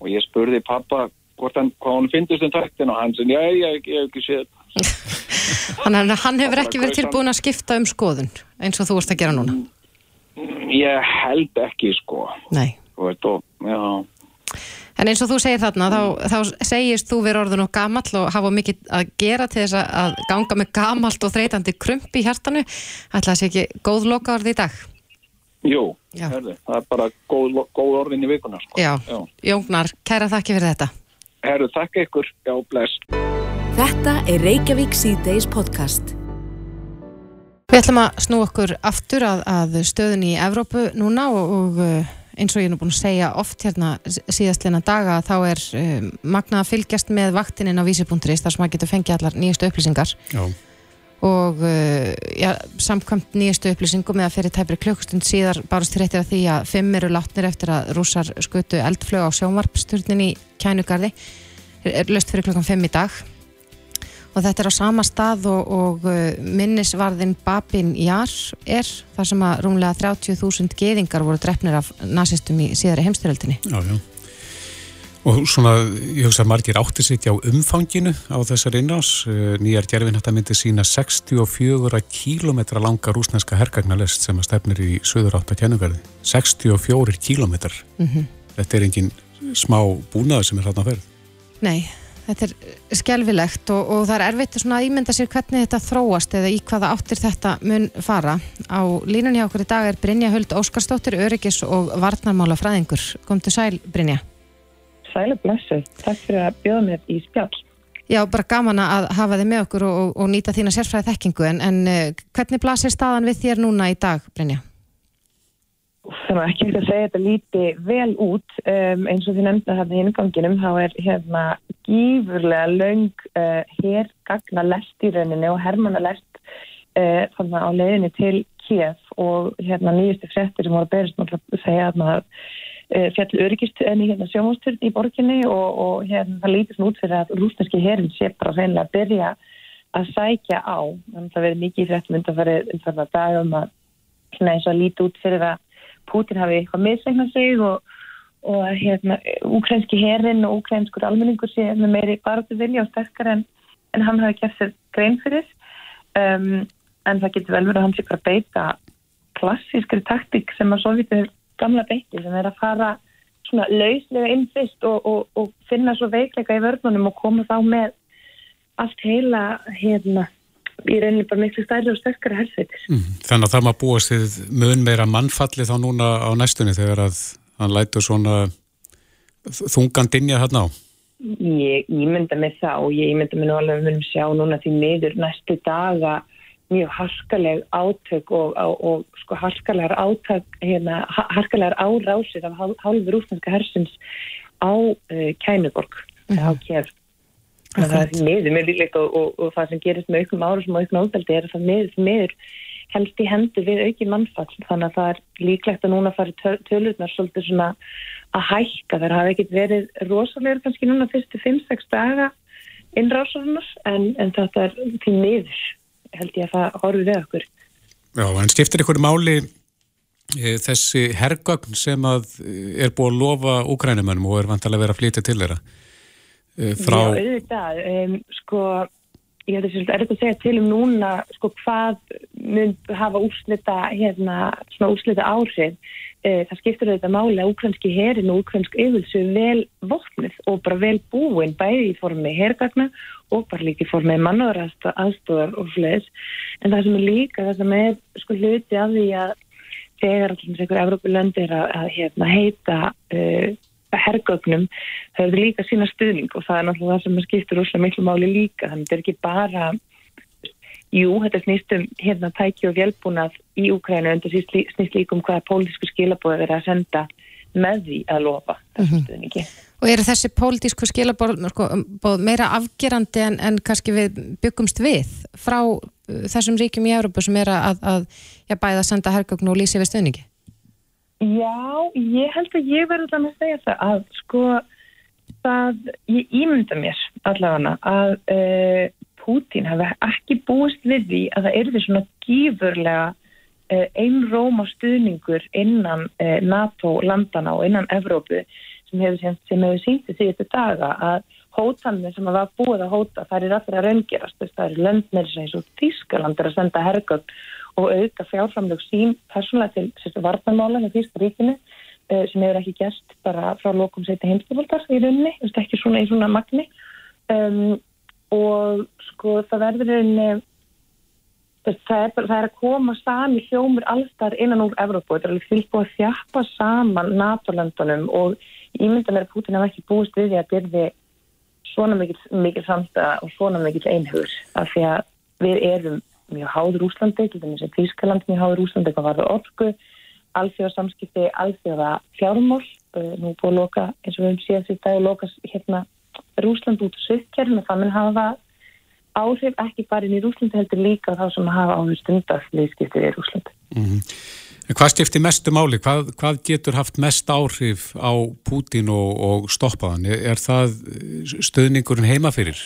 og ég spurði pappa hvort hann, hvað hann finnst um taktin og hann sem já, ég hef ekki séð. Þannig að hann hefur ekki verið tilbúin að skipta um skoðun eins og þú ert að gera núna? Ég held ekki sko. Nei. Veit, og, En eins og þú segir þarna þá, þá segist þú verið orðin og gamall og hafa mikið að gera til þess að ganga með gamalt og þreytandi krump í hjartanu. Ætla að sé ekki góð loka orði í dag Jú, herði, það er bara góð, góð orðin í vikuna. Sko. Já, Já. Jóngnar, kæra þakki fyrir þetta. Herru, þakk ykkur. Já, bless. Þetta er Reykjavík C-Days podcast. Við ætlum að snú okkur aftur að, að stöðun í Evrópu núna og, og uh, eins og ég er nú búin að segja oft hérna síðastleina daga þá er um, magnað að fylgjast með vaktininn á vísi.is þar sem maður getur fengið allar nýjastu upplýsingar. Já og uh, ja, samkvæmt nýjastu upplýsingum eða fyrir tæpri klukkustund síðar barust þreyttir að því að fimm eru látnir eftir að rússar skutu eldflög á sjónvarpsturnin í kænugarði. Er löst fyrir klukkan fimm í dag. Og þetta er á sama stað og, og uh, minnisvarðin Babin Jar er þar sem að rúmlega 30.000 geðingar voru drefnir af nazistum í síðari heimstyröldinni Já, já Og svona, ég hugsa að margir átti sitt á umfanginu á þessar innás. Eh, nýjar gerfin þetta myndi sína 64 kílometra langa rúsneska hergagnalest sem að stefnir í söður átt að kennumverði. 64 kílometrar. Mm -hmm. Þetta er engin smá búnaður sem er hérna að verð. Nei, þetta er skjálfilegt og, og það er erfitt að ímynda sér hvernig þetta þróast eða í hvaða áttir þetta mun fara. Á línunni á okkur í dag er Brynja Huld Óskarsdóttir, öryggis og varnarmála fræðingur. Kom til sæl, Brynja. Sæla blessu, takk fyrir að bjóða mér í spjall. Já, bara gaman að hafa þið með okkur og, og nýta þína sérfræði þekkingu, en, en uh, hvernig blasir staðan við þér núna í dag, Brynja? Það er ekki ekki að segja þetta líti vel út, um, eins og þið nefnda hérna í inganginum, þá er hérna gífurlega laung uh, hergagna lest í rauninni og hermana lest uh, á leiðinni til Kiev og hérna nýjustu frettir sem voru að berist náttúrulega segja að maður Eh, fjall öryggist enni hérna sjómásturn í borginni og, og hérna það lítið svona út fyrir að rúsneski herin sé bara reynilega að byrja að sækja á. Þannig að það verður mikið í fréttum undan farið um þarna dagum að svona eins og að lítið út fyrir að Putin hafi eitthvað miðsegna sig og, og hérna ukrainski herin og ukrainskur almenningur sé með meiri barðu vilja og sterkar en, en hann hafi gert sér grein fyrir. Um, en það getur vel verið að hann sé bara beita klassískri taktík sem að Sovjetur gamla beitti sem er að fara svona lauslega inn fyrst og, og, og finna svo veikleika í vörnunum og koma þá með allt heila hérna í rauninni bara miklu stærri og sterkari helsveitis. Mm, þannig að það maður búast þið mun meira mannfalli þá núna á næstunni þegar að hann lætur svona þungandinja hérna á? Ég, ég mynda mig það og ég mynda mig nú alveg að við munum sjá núna því miður næstu daga mjög harkaleg átök og, og, og sko harkalegar átök hérna, harkalegar árásir af hálfur úslandska hersins á uh, Kænuborg mm -hmm. á Kjær það er meður með líklegt og, og það sem gerist með auknum ára sem á auknum ádaldi er að það meður, meður helst í hendu við auki mannfall. Þannig að það er líklegt að núna fari tölurnar svolítið svona að hækka. Þar hafi ekkert verið rosalegur kannski núna fyrstu 5-6 daga innrásarinnar en, en þetta er því miður held ég að það horfið við okkur. Já, en skiptir ykkur máli e, þessi hergögn sem að eh, er búið að lofa úkrænumannum og er vantilega að vera að flytja til þeirra? E, frá... Já, auðvitað, um, sko ég held að það er eitthvað að segja til um núna sko hvað mynd hafa úrslita hérna, svona úrslita áhrif. E, það skiptir auðvitað máli að úkrænski herin og úkrænsk yfirlsu vel vopnið og bara vel búin bæði í formi hergagna og bara líka í formi mannúðarast aðstofar og fleis en það sem er líka það sem er sko hluti af því að þegar allir einhverju Evrópulöndir að, að hérna, heita uh, hergögnum hefur líka sína stuðning og það er náttúrulega það sem skiptir úrslega miklu máli líka þannig að þetta er ekki bara jú, þetta snýstum hérna tæki og vélbúnað í en þetta snýst líka um hvaða pólitísku skilabóð er að senda með því að lofa þessu mhm. stuðningi. Og eru þessi pólitísku skilabóð sko, meira afgerandi en, en kannski við byggumst við frá uh, þessum ríkjum í Európa sem er að, að, að bæða að senda hergögn og lýsi við stuðningi? Já, ég held að ég verði þannig að segja það að sko það, ég ímynda mér allavega að uh, Pútín hefði ekki búist við því að það erði svona gífurlega uh, einróma stuðningur innan uh, NATO landana og innan Evrópu sem hefur, síntið því þetta daga að hótanir sem að var búið að hóta það er allra raungerast, það er löndnir eins og Þískaland er að senda hergögn og auka fjárframlög sín persónulega til sérstu vartanmála með fyrsta ríkinu uh, sem hefur ekki gæst bara frá lokum setja heimstofaldar í rauninni, ekki svona í svona magni. Um, og sko það verður rauninni það er, það er að koma sami hljómur allstar innan úr Evrópu, þetta er alveg fylgt búið að þjappa saman NATO-löndunum og ímyndan er að Putin hef ekki búist við því að byrði svona mikil, samstæða og svona mikil einhugur af því að við erum mjög háður Úslandi, til dæmis er Þýskaland mjög háður Úslandi, hvað var það orku alþjóða samskipti, alþjóða fjármól, uh, nú búið að loka eins og við höfum síðan síðan dag að loka hérna Rúsland út á sökkjörn og það mun hafa áhrif ekki bara inn í Rúslandi heldur líka þá sem hafa áður stundast liðskiptið í Rúslandi mm -hmm. Hvað skiptir mestu máli? Hvað, hvað getur haft mest áhrif á Pútin og, og stoppaðan? Er, það stöðningurinn heima fyrir?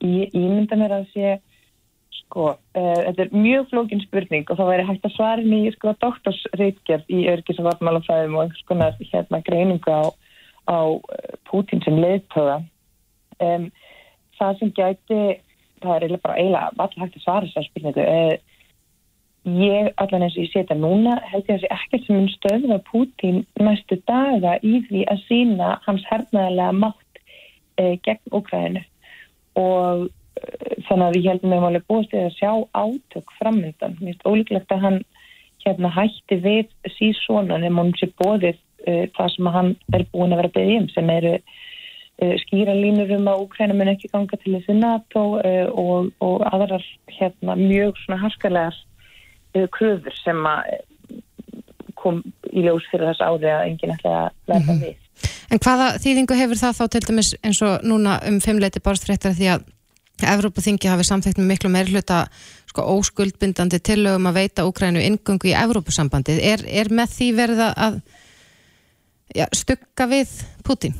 Ég, ég mynda mér að sé Sko, uh, þetta er mjög flókin spurning og þá væri hægt að svara í sko doktorsreitgerð í örgis- og vatnmálafæðum og einhvers konar hérna greiningu á, á eh, Putin sem leðtöða. Um, það sem gæti, það er eiginlega bara eiginlega vall hægt að svara þessar spurningu. Uh, ég, allan eins og ég setja núna, held ég að það sé ekkert sem mun stöðva Putin næstu daga í því að sína hans hernaðarlega mátt uh, gegn Ukraínu og þannig að við heldum að við búist við að sjá átök framöndan. Mér finnst ólíklegt að hann hérna hætti við síðsónan en hún sé bóðið uh, það sem hann er búin að vera beðið um sem eru uh, skýra línur um að Úkræna mun ekki ganga til þessu NATO uh, og, og aðrar hérna mjög uh, kröfur sem að kom í ljós fyrir þess ári að enginn ætla að verða -hmm. við. En hvaða þýðingu hefur það þá til dæmis eins og núna um fimmleiti borstréttar því að Evrópaþingi hafi samþekkt með miklu meir hluta sko, óskuldbindandi tillögum að veita Úkrænu ingöngu í Evrópusambandið. Er, er með því verið að ja, stugga við Putin?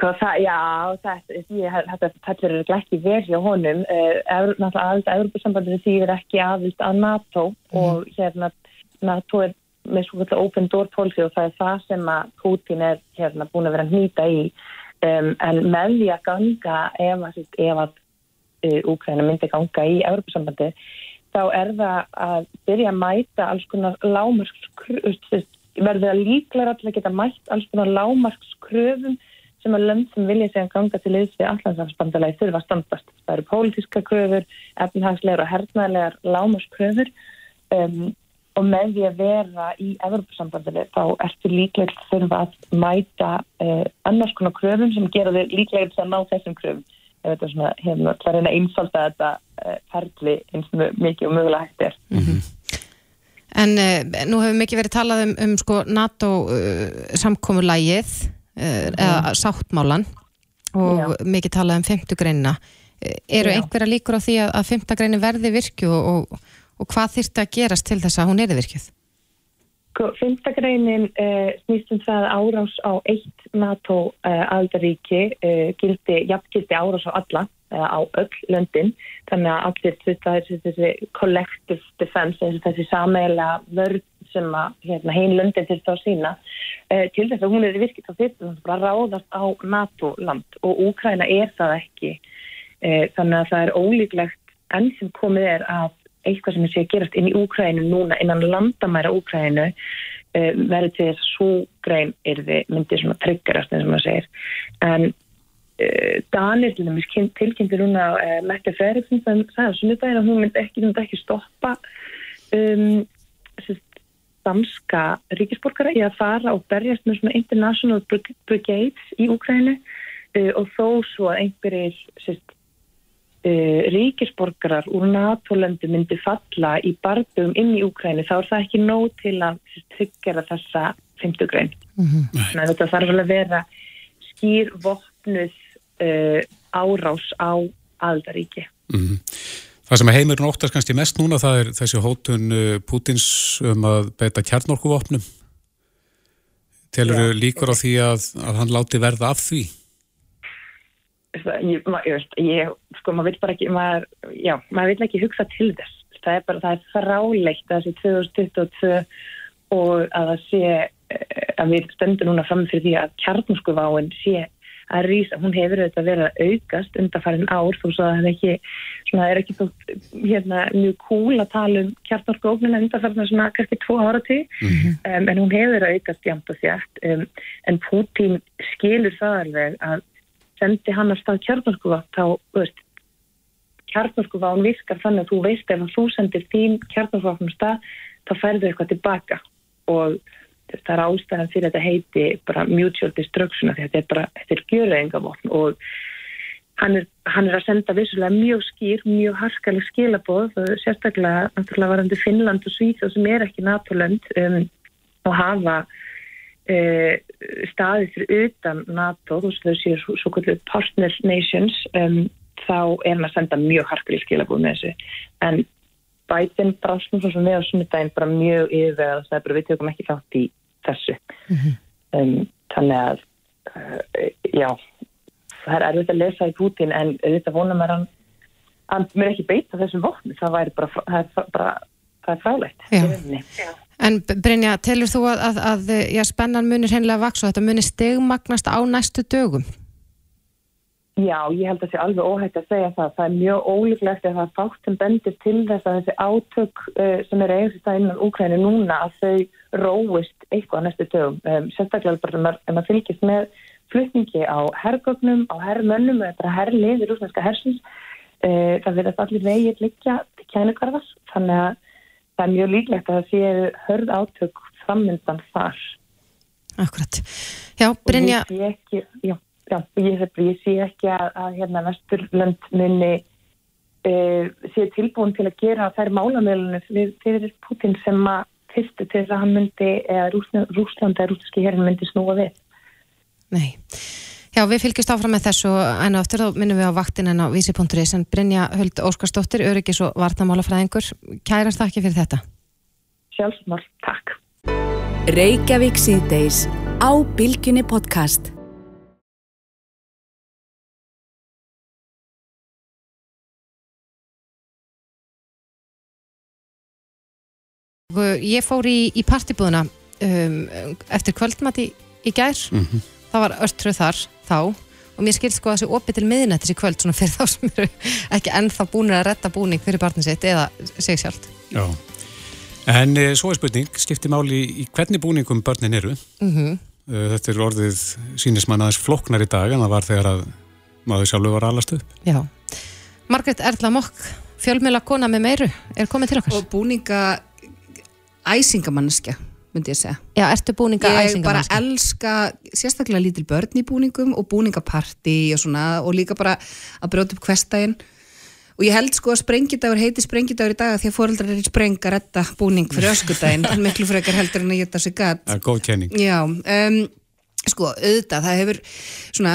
Sko það, já, þetta fellur ekki vel hjá honum. Uh, náttúrulega Evrópusambandið þýðir ekki aðvilt að NATO mm. og hérna NATO er með svona open door policy og það er það sem að Putin er hérna búin að vera að nýta í Um, en með því að ganga ef að, ef að uh, Úkræna myndi ganga í Európa-sambandi þá er það að byrja að mæta alls konar lámarkskröfum verður það líklar að geta mætt alls konar lámarkskröfum sem að lönd sem vilja segja ganga til liðs við allansafsbandalagi þurfa að standast. Það eru pólitíska kröfur, efnhagslegar og hernaðlegar lámarkskröfur um, og með því að vera í Evropasambandinu þá ertu líklega þurfa að mæta eh, annars konar kröfum sem gera þig líklega til að ná þessum kröfum ef þetta er svona, hérna, það er eina einfalda þetta eh, ferli eins og mikið og mögulega hægt er mm -hmm. En eh, nú hefur mikið verið talað um, um sko, NATO uh, samkomulægið uh, mm. eða sáttmálan og Já. mikið talað um femtugreina eru Já. einhverja líkur á því að, að femtagreini verði virkju og, og og hvað þýrst að gerast til þess að hún er virkið? Sko, Fymtagreinin eh, snýst um það árás á eitt NATO uh, aldaríki uh, gildi, jafngildi árás á alla á öll löndin þannig að allir þetta er þessi collective defense, þessi sameila vörð sem að hérna, heim löndin til þá sína uh, til þess að hún er virkið þá þetta bara ráðast á NATO-land og Úkræna er það ekki uh, þannig að það er ólíklegt enn sem komið er að eitthvað sem er sé að gerast inn í Úkrænu núna innan landamæra Úkrænu uh, verður til þess að svo grein er þið myndið svona tryggarast eins og maður segir en Danir til dæmis tilkynnti núna uh, Mette Freriksson sem sagði að að hún myndi ekki, myndi ekki stoppa um, danska ríkisborgara í að fara og berjast með svona international brigades í Úkrænu uh, og þó svo að einhverjir sérst, uh, ríkisborgarar úr NATO-löndu myndi falla í bardum inn í Úkrænu þá er það ekki nóg til að tryggjara þessa 50 grein. Mm -hmm. Þannig að þetta þarf alveg að vera skýr vopnuð uh, árás á aldaríki. Mm -hmm. Það sem heimurinn óttast kannski mest núna það er þessi hótun uh, Pútins um að beita kjarnorkuvopnum. Telur þau líkur á því að, að hann láti verða af því? Ég, ég, ég sko, maður vil bara ekki, maður, já, maður vil ekki hugsa til þess. Það er bara, það er frálegt að þessi 2022 og að það sé, eh, að við stöndum núna fram fyrir því að kjarnorkuváin sé að rýsa, hún hefur auðvitað verið að aukast undarfærin ár þó svo að það er ekki, svona, er ekki þó, hérna, mjög cool að tala um kjartnorkóknina undarfærin svona kannski tvo ára til, mm -hmm. um, en hún hefur verið að aukast jæmt og þjátt, um, en Putin skilur það alveg að sendi hann að stað kjartnorkóva þá, veist, kjartnorkóva hún virkar þannig að þú veist ef þú sendir þín kjartnorkóva á stað, þá færðu eitthvað tilbaka og það er ástæðan fyrir að þetta heiti bara mutual destruction þetta er bara, þetta er gjörleingavotn og hann er, hann er að senda vissulega mjög skýr, mjög harkaleg skilabóð, sérstaklega náttúrulega varandi Finnland og Svíþjóð sem er ekki NATO-lönd um, og hafa uh, staðið fyrir utan NATO, veist þau séu svo, svo kvöldu partner nations um, þá er hann að senda mjög harkaleg skilabóð með þessu. En Brást nú svo með á sunnudaginn bara mjög yfir að það er bara við tökum ekki þátt í þessu. Mm -hmm. um, þannig að uh, já það er erfitt að lesa í Putin en þetta vonum er hann hann mér ekki beita þessum vopni það væri bara, það er bara það er fráleitt. En Brynja, telur þú að, að, að já, spennan munir hennilega vaks og þetta munir stegmagnast á næstu dögum? Já, ég held að það sé alveg óhægt að segja það. Það er mjög ólíklegt að það er fátt sem bendir til þess að þessi átök uh, sem er eigast það innan Úkræni núna að þau róist eitthvað næstu dögum. Um, sérstaklega bara ef maður fylgist með flutningi á herrgögnum, á herrmönnum eða bara herrlið í rúsneska hersins. Uh, það verðast allir vegið líka til kænukarðas. Þannig að það er mjög líklegt að það sé hörð átök frammyndan þar. Akkurat. Já, Brynja... Og ég já, ég, ég sé ekki að, að hérna Vesturlönd muni uh, sé tilbúin til að gera þær málamölunum fyrir Putin sem að fyrstu til þess að hann myndi eða Rúsland eða rúslandski herrin myndi snúa við. Nei. Já, við fylgjast áfram með þessu en áttur þá minnum við á vaktin en á vísi.is en Brynja Huld Óskarsdóttir, öryggis og vartamálafræðingur. Kærast þakki fyrir þetta. Sjálfsmál, takk. Reykjavík síðdeis á Bilginni podcast. Ég fór í, í partibúðuna um, eftir kvöldmati í, í gær. Mm -hmm. það var ölltröð þar þá. Og mér skilst sko að þessi opið til miðinættis í kvöld svona fyrir þá sem eru ekki ennþá búinir að retta búning fyrir barnin sitt eða seg sjálft. Já, en e, svo er spurning skipti máli í hvernig búningum börnin eru? Mm -hmm. þetta er orðið sínismann aðeins floknar í dag en það var þegar að maður sjálfur var allast upp. Já, Margret Erla Mokk fjölmjöla kona með meiru er komið til okkar? Og búninga æsingamanniska myndi ég segja. Já, ertu búninga? Ég bara elska sérstaklega lítil börn í búningum og búningaparti og svona og líka bara að brjóta upp hverstægin og ég held sko að sprengidagur heiti sprengidagur í dag að því að fóröldrar er í spreng að retta búning fyrir öskudaginn, miklu frekar heldur en að geta sig gatt. Það er góð kenning. Já, um, sko auðvitað, það hefur svona,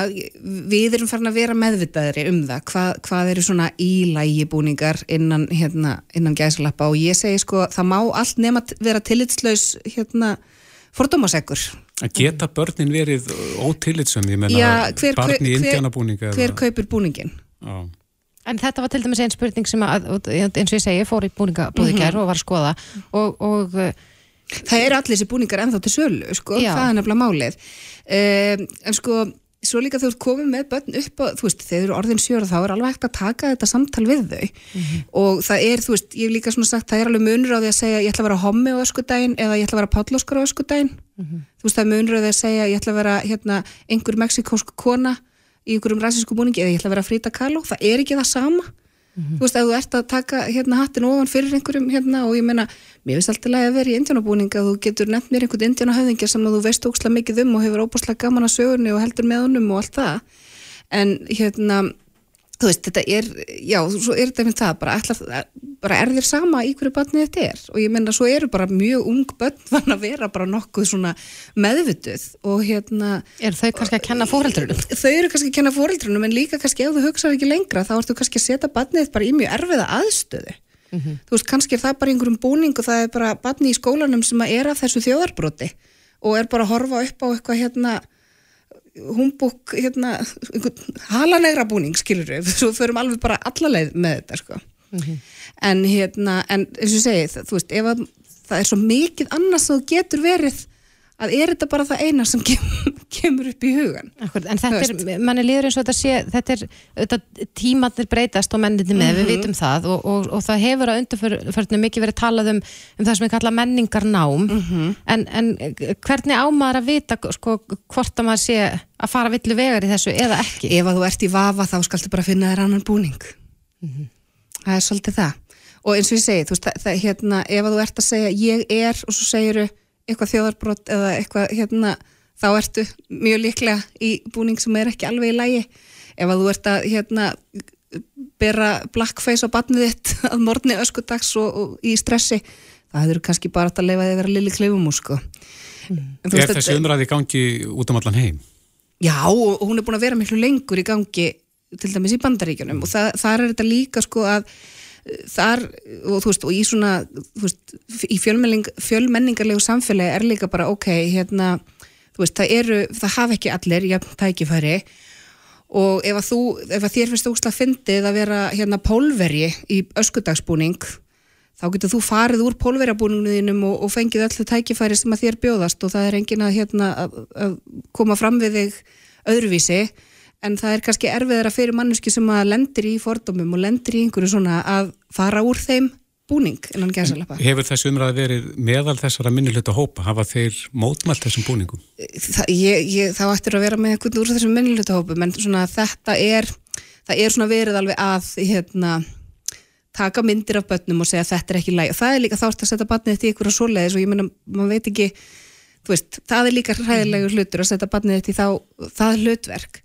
við erum farin að vera meðvitaðri um það, hvað, hvað eru svona ílægi búningar innan, hérna, innan gæslappa og ég segi sko það má allt nema vera tillitslaus hérna fordómasegur Að geta börnin verið ótillitsum, ég menna Já, hver, barn í hver, indjánabúninga hver kaupir búningin? Já. En þetta var til dæmis einn spurning sem að, eins og ég segi, fór í búningabúði mm -hmm. og var að skoða og, og Það eru allir þessi búningar ennþá til sölu, sko, Já. það er nefnilega málið um, en sko svo líka þú ert komið með börn upp og þú veist, þegar þú eru orðin sjóra þá er alveg hægt að taka þetta samtal við þau mm -hmm. og það er, þú veist, ég hef líka svona sagt það er alveg munur á því að segja ég ætla að vera hommi á öskudaginn eða ég ætla að vera pállóskar á öskudaginn mm -hmm. þú veist, það er munur á því að segja ég ætla að vera hérna einhver meksikósk kona í einhverjum ræsinsku búningi eða ég ætla að vera Frida Kahlo, það er ekki það sama Mm -hmm. Þú veist, ef þú ert að taka hérna hattin ofan fyrir einhverjum hérna og ég meina, mér finnst alltaf að vera í indjánabúninga þú getur nefnt mér einhvern indjánahöfðingja sem þú veist óksla mikið um og hefur óbúslega gaman að sögurni og heldur með honum og allt það en hérna þú veist, þetta er, já, svo er þetta með það, bara, ætla, bara er þér sama í hverju barnið þetta er og ég menna svo eru bara mjög ung börn þannig að vera bara nokkuð svona meðvituð og hérna Er þau kannski að kenna fóreldrunum? Þau eru kannski að kenna fóreldrunum en líka kannski ef þú hugsaður ekki lengra þá ertu kannski að setja barnið bara í mjög erfiða aðstöðu mm -hmm. þú veist, kannski er það bara einhverjum búning og það er bara barnið í skólanum sem er af þessu þjóðarbróti og er bara að horfa upp á eitthvað hérna humbúk hérna, halanegra búning skilur við, svo förum alveg bara allarleið með þetta sko mm -hmm. en hérna, en eins og segi þú veist, ef að það er svo mikið annars þú getur verið að er þetta bara það eina sem kem, kemur upp í hugan Akkur, En þetta er, manni líður eins og þetta sé þetta er, þetta, tímatnir breytast og menninni með, mm -hmm. við mhm. vitum það og, og, og það hefur að undarförnum mikið verið talað um, um það sem við kalla menningarnám mm -hmm. en, en hvernig ámaður að vita sko, hvort að maður sé að fara villu vegar í þessu eða ekki Ef að þú ert í vafa þá skaltu bara finna þér annan búning mm -hmm. Það er svolítið það og eins og ég segi, þú veist, það, það, hérna, ef að þú ert að segja ég er og svo segir eitthvað þjóðarbrott eða eitthvað hérna, þá ertu mjög líklega í búning sem er ekki alveg í lægi ef að þú ert að hérna, bera blackface á batnið þitt að morgni öskudags og, og í stressi það hefur kannski bara að leifa þig að vera lili klefum úr sko mm. Er þessi umræði í gangi út um allan heim? Já, og hún er búin að vera miklu lengur í gangi til dæmis í bandaríkjunum og það, það er þetta líka sko að þar og þú veist og í svona veist, í fjölmenningarlegu samfélagi er líka bara ok hérna veist það eru, það hafa ekki allir jafn tækifæri. Og ef að þú, ef að þér finnst ógst að fyndið að vera hérna pólverji í öskudagsbúning þá getur þú farið úr pólverjabúningunum og, og fengið öllu tækifæri sem að þér bjóðast. Og það er engin að hérna að, að koma fram við þig öðruvísi en það er kannski erfiðara fyrir manneski sem að lendir í fordómum og lendir í einhverju svona að fara úr þeim búning innan gæsalappa. Hefur þessu umræði verið meðal þessara minnilötu hópa? Hafa þeir mótmælt þessum búningum? Það, ég, ég, það ættir að vera með einhvern úr þessum minnilötu hópum en svona þetta er það er svona verið alveg að hérna, taka myndir af börnum og segja þetta er ekki læg og það er líka þátt að setja barnið þetta í einhverja svoleiðis og ég menna, maður veit ekki veist, það er líka hræðilegur hlutur að setja barnið þetta í þá, það hlutverk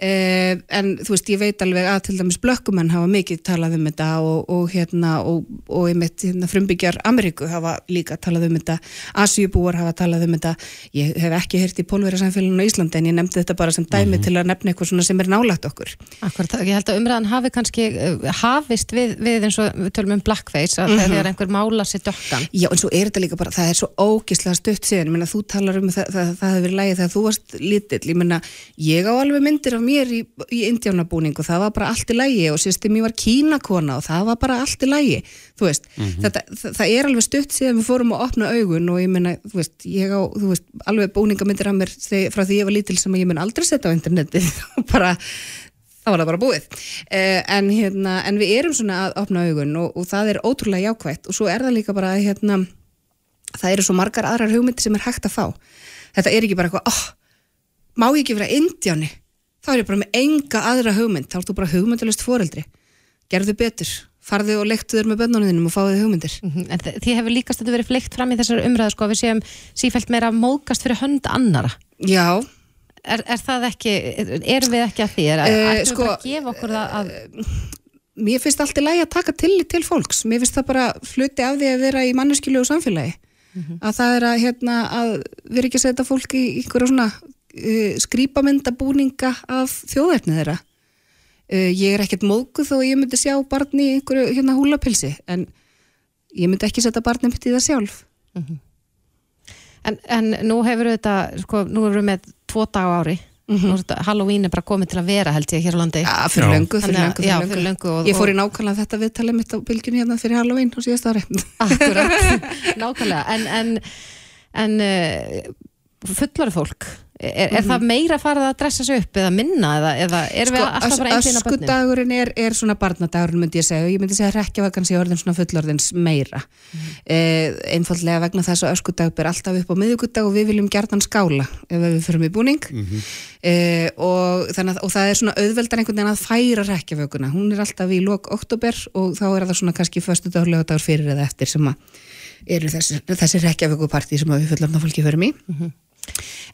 Uh, en þú veist, ég veit alveg að til dæmis blökkumenn hafa mikið talað um þetta og, og hérna, og, og einmitt hérna, frumbyggjar Ameríku hafa líka talað um þetta, Asjubúar hafa talað um þetta, ég hef ekki heyrt í pólverjarsamfélaginu í Íslandi en ég nefndi þetta bara sem dæmi mm -hmm. til að nefna eitthvað svona sem er nálagt okkur Akkurat, ég held að umræðan hafi kannski uh, hafist við, við eins og við tölum um blackface, að mm -hmm. þegar einhver mála sér dökkan. Já, en svo er þetta líka bara það er svo ógislega stutt síðan, ég menna þú talar um það, það, það hefur lægið þegar þú varst lítill, ég menna ég á alveg myndir af mér í, í indjánabúning og það var bara allt í lægi og sérstu mér var kínakona og það var bara allt í lægi þú veist, mm -hmm. þetta, það, það er alveg stutt síðan við fórum að opna augun og ég menna, þú veist, ég á, þú veist alveg búningamyndir af mér frá því ég var lítil sem ég mun aldrei setja á interneti bara, það var það bara búið. Eh, en hérna, en við erum svona að opna augun og, og það er ótrúlega jákvægt og svo er það líka bara hérna það eru svo margar aðrar hugmyndi sem er hægt að fá. Þetta er ekki bara eitthvað, oh, má ég ekki vera indjáni? Þá er ég bara með enga aðra hugmynd. Þá ertu bara hugmyndalust foreldri. Gerðu betur, farðu og lektu þér með bönnuninum og fáðu þið hugmyndir. Mm -hmm. En þið hefur líkast að þetta verið fleikt fram í þessar umræðu sko við séum sífælt meira mókast fyrir hönd annara Já. Er, er það ekki, erum við ekki að því? Er, uh, sko, að gefa okkur það að uh, Mér finnst allt í lagi að taka til til fólks, mér finnst það bara fluti af því að vera í manneskilju og samfélagi mm -hmm. að það er að, hérna, að vera ekki að setja fólk í einhverja svona uh, skrýpamyndabúninga af þjóðverfni þeirra uh, ég er ekkert mókuð þó ég myndi sjá barni í einhverju hérna húlapilsi en ég myndi ekki setja barni mitt í það sjálf mm -hmm. En, en nú hefur þetta, sko, nú hefur við með tvo dag ári Mm -hmm. Halloween er bara komið til að vera held ég hér á landi. Ja, fyrir löngu, fyrir löngu, fyrir já, löngu. Fyrir löngu og, ég fór í nákvæmlega þetta viðtalið mitt á bylgjunni hérna fyrir Halloween á síðast ári. Akkurat, nákvæmlega. En, en, en fullari fólk Er, er mm -hmm. það meira farið að dressa sig upp eða minna eða, eða er sko, við alltaf bara einblina börnum? Öskudagurinn er, er svona barnadagurinn myndi ég segja og ég myndi segja að rekjavagan sé orðin svona fullorðins meira mm -hmm. eh, einfallega vegna þess að öskudag ber alltaf upp á miðugudag og við viljum gertan skála ef við fyrir með búning mm -hmm. eh, og, að, og það er svona auðveldar einhvern veginn að færa rekjavaguna hún er alltaf í lok oktober og þá er það svona kannski förstu dag, lögadagur fyrir eða eftir sem að eru þessi, þessi rekjavaguparti sem við fullorðna fólki förum í mhm.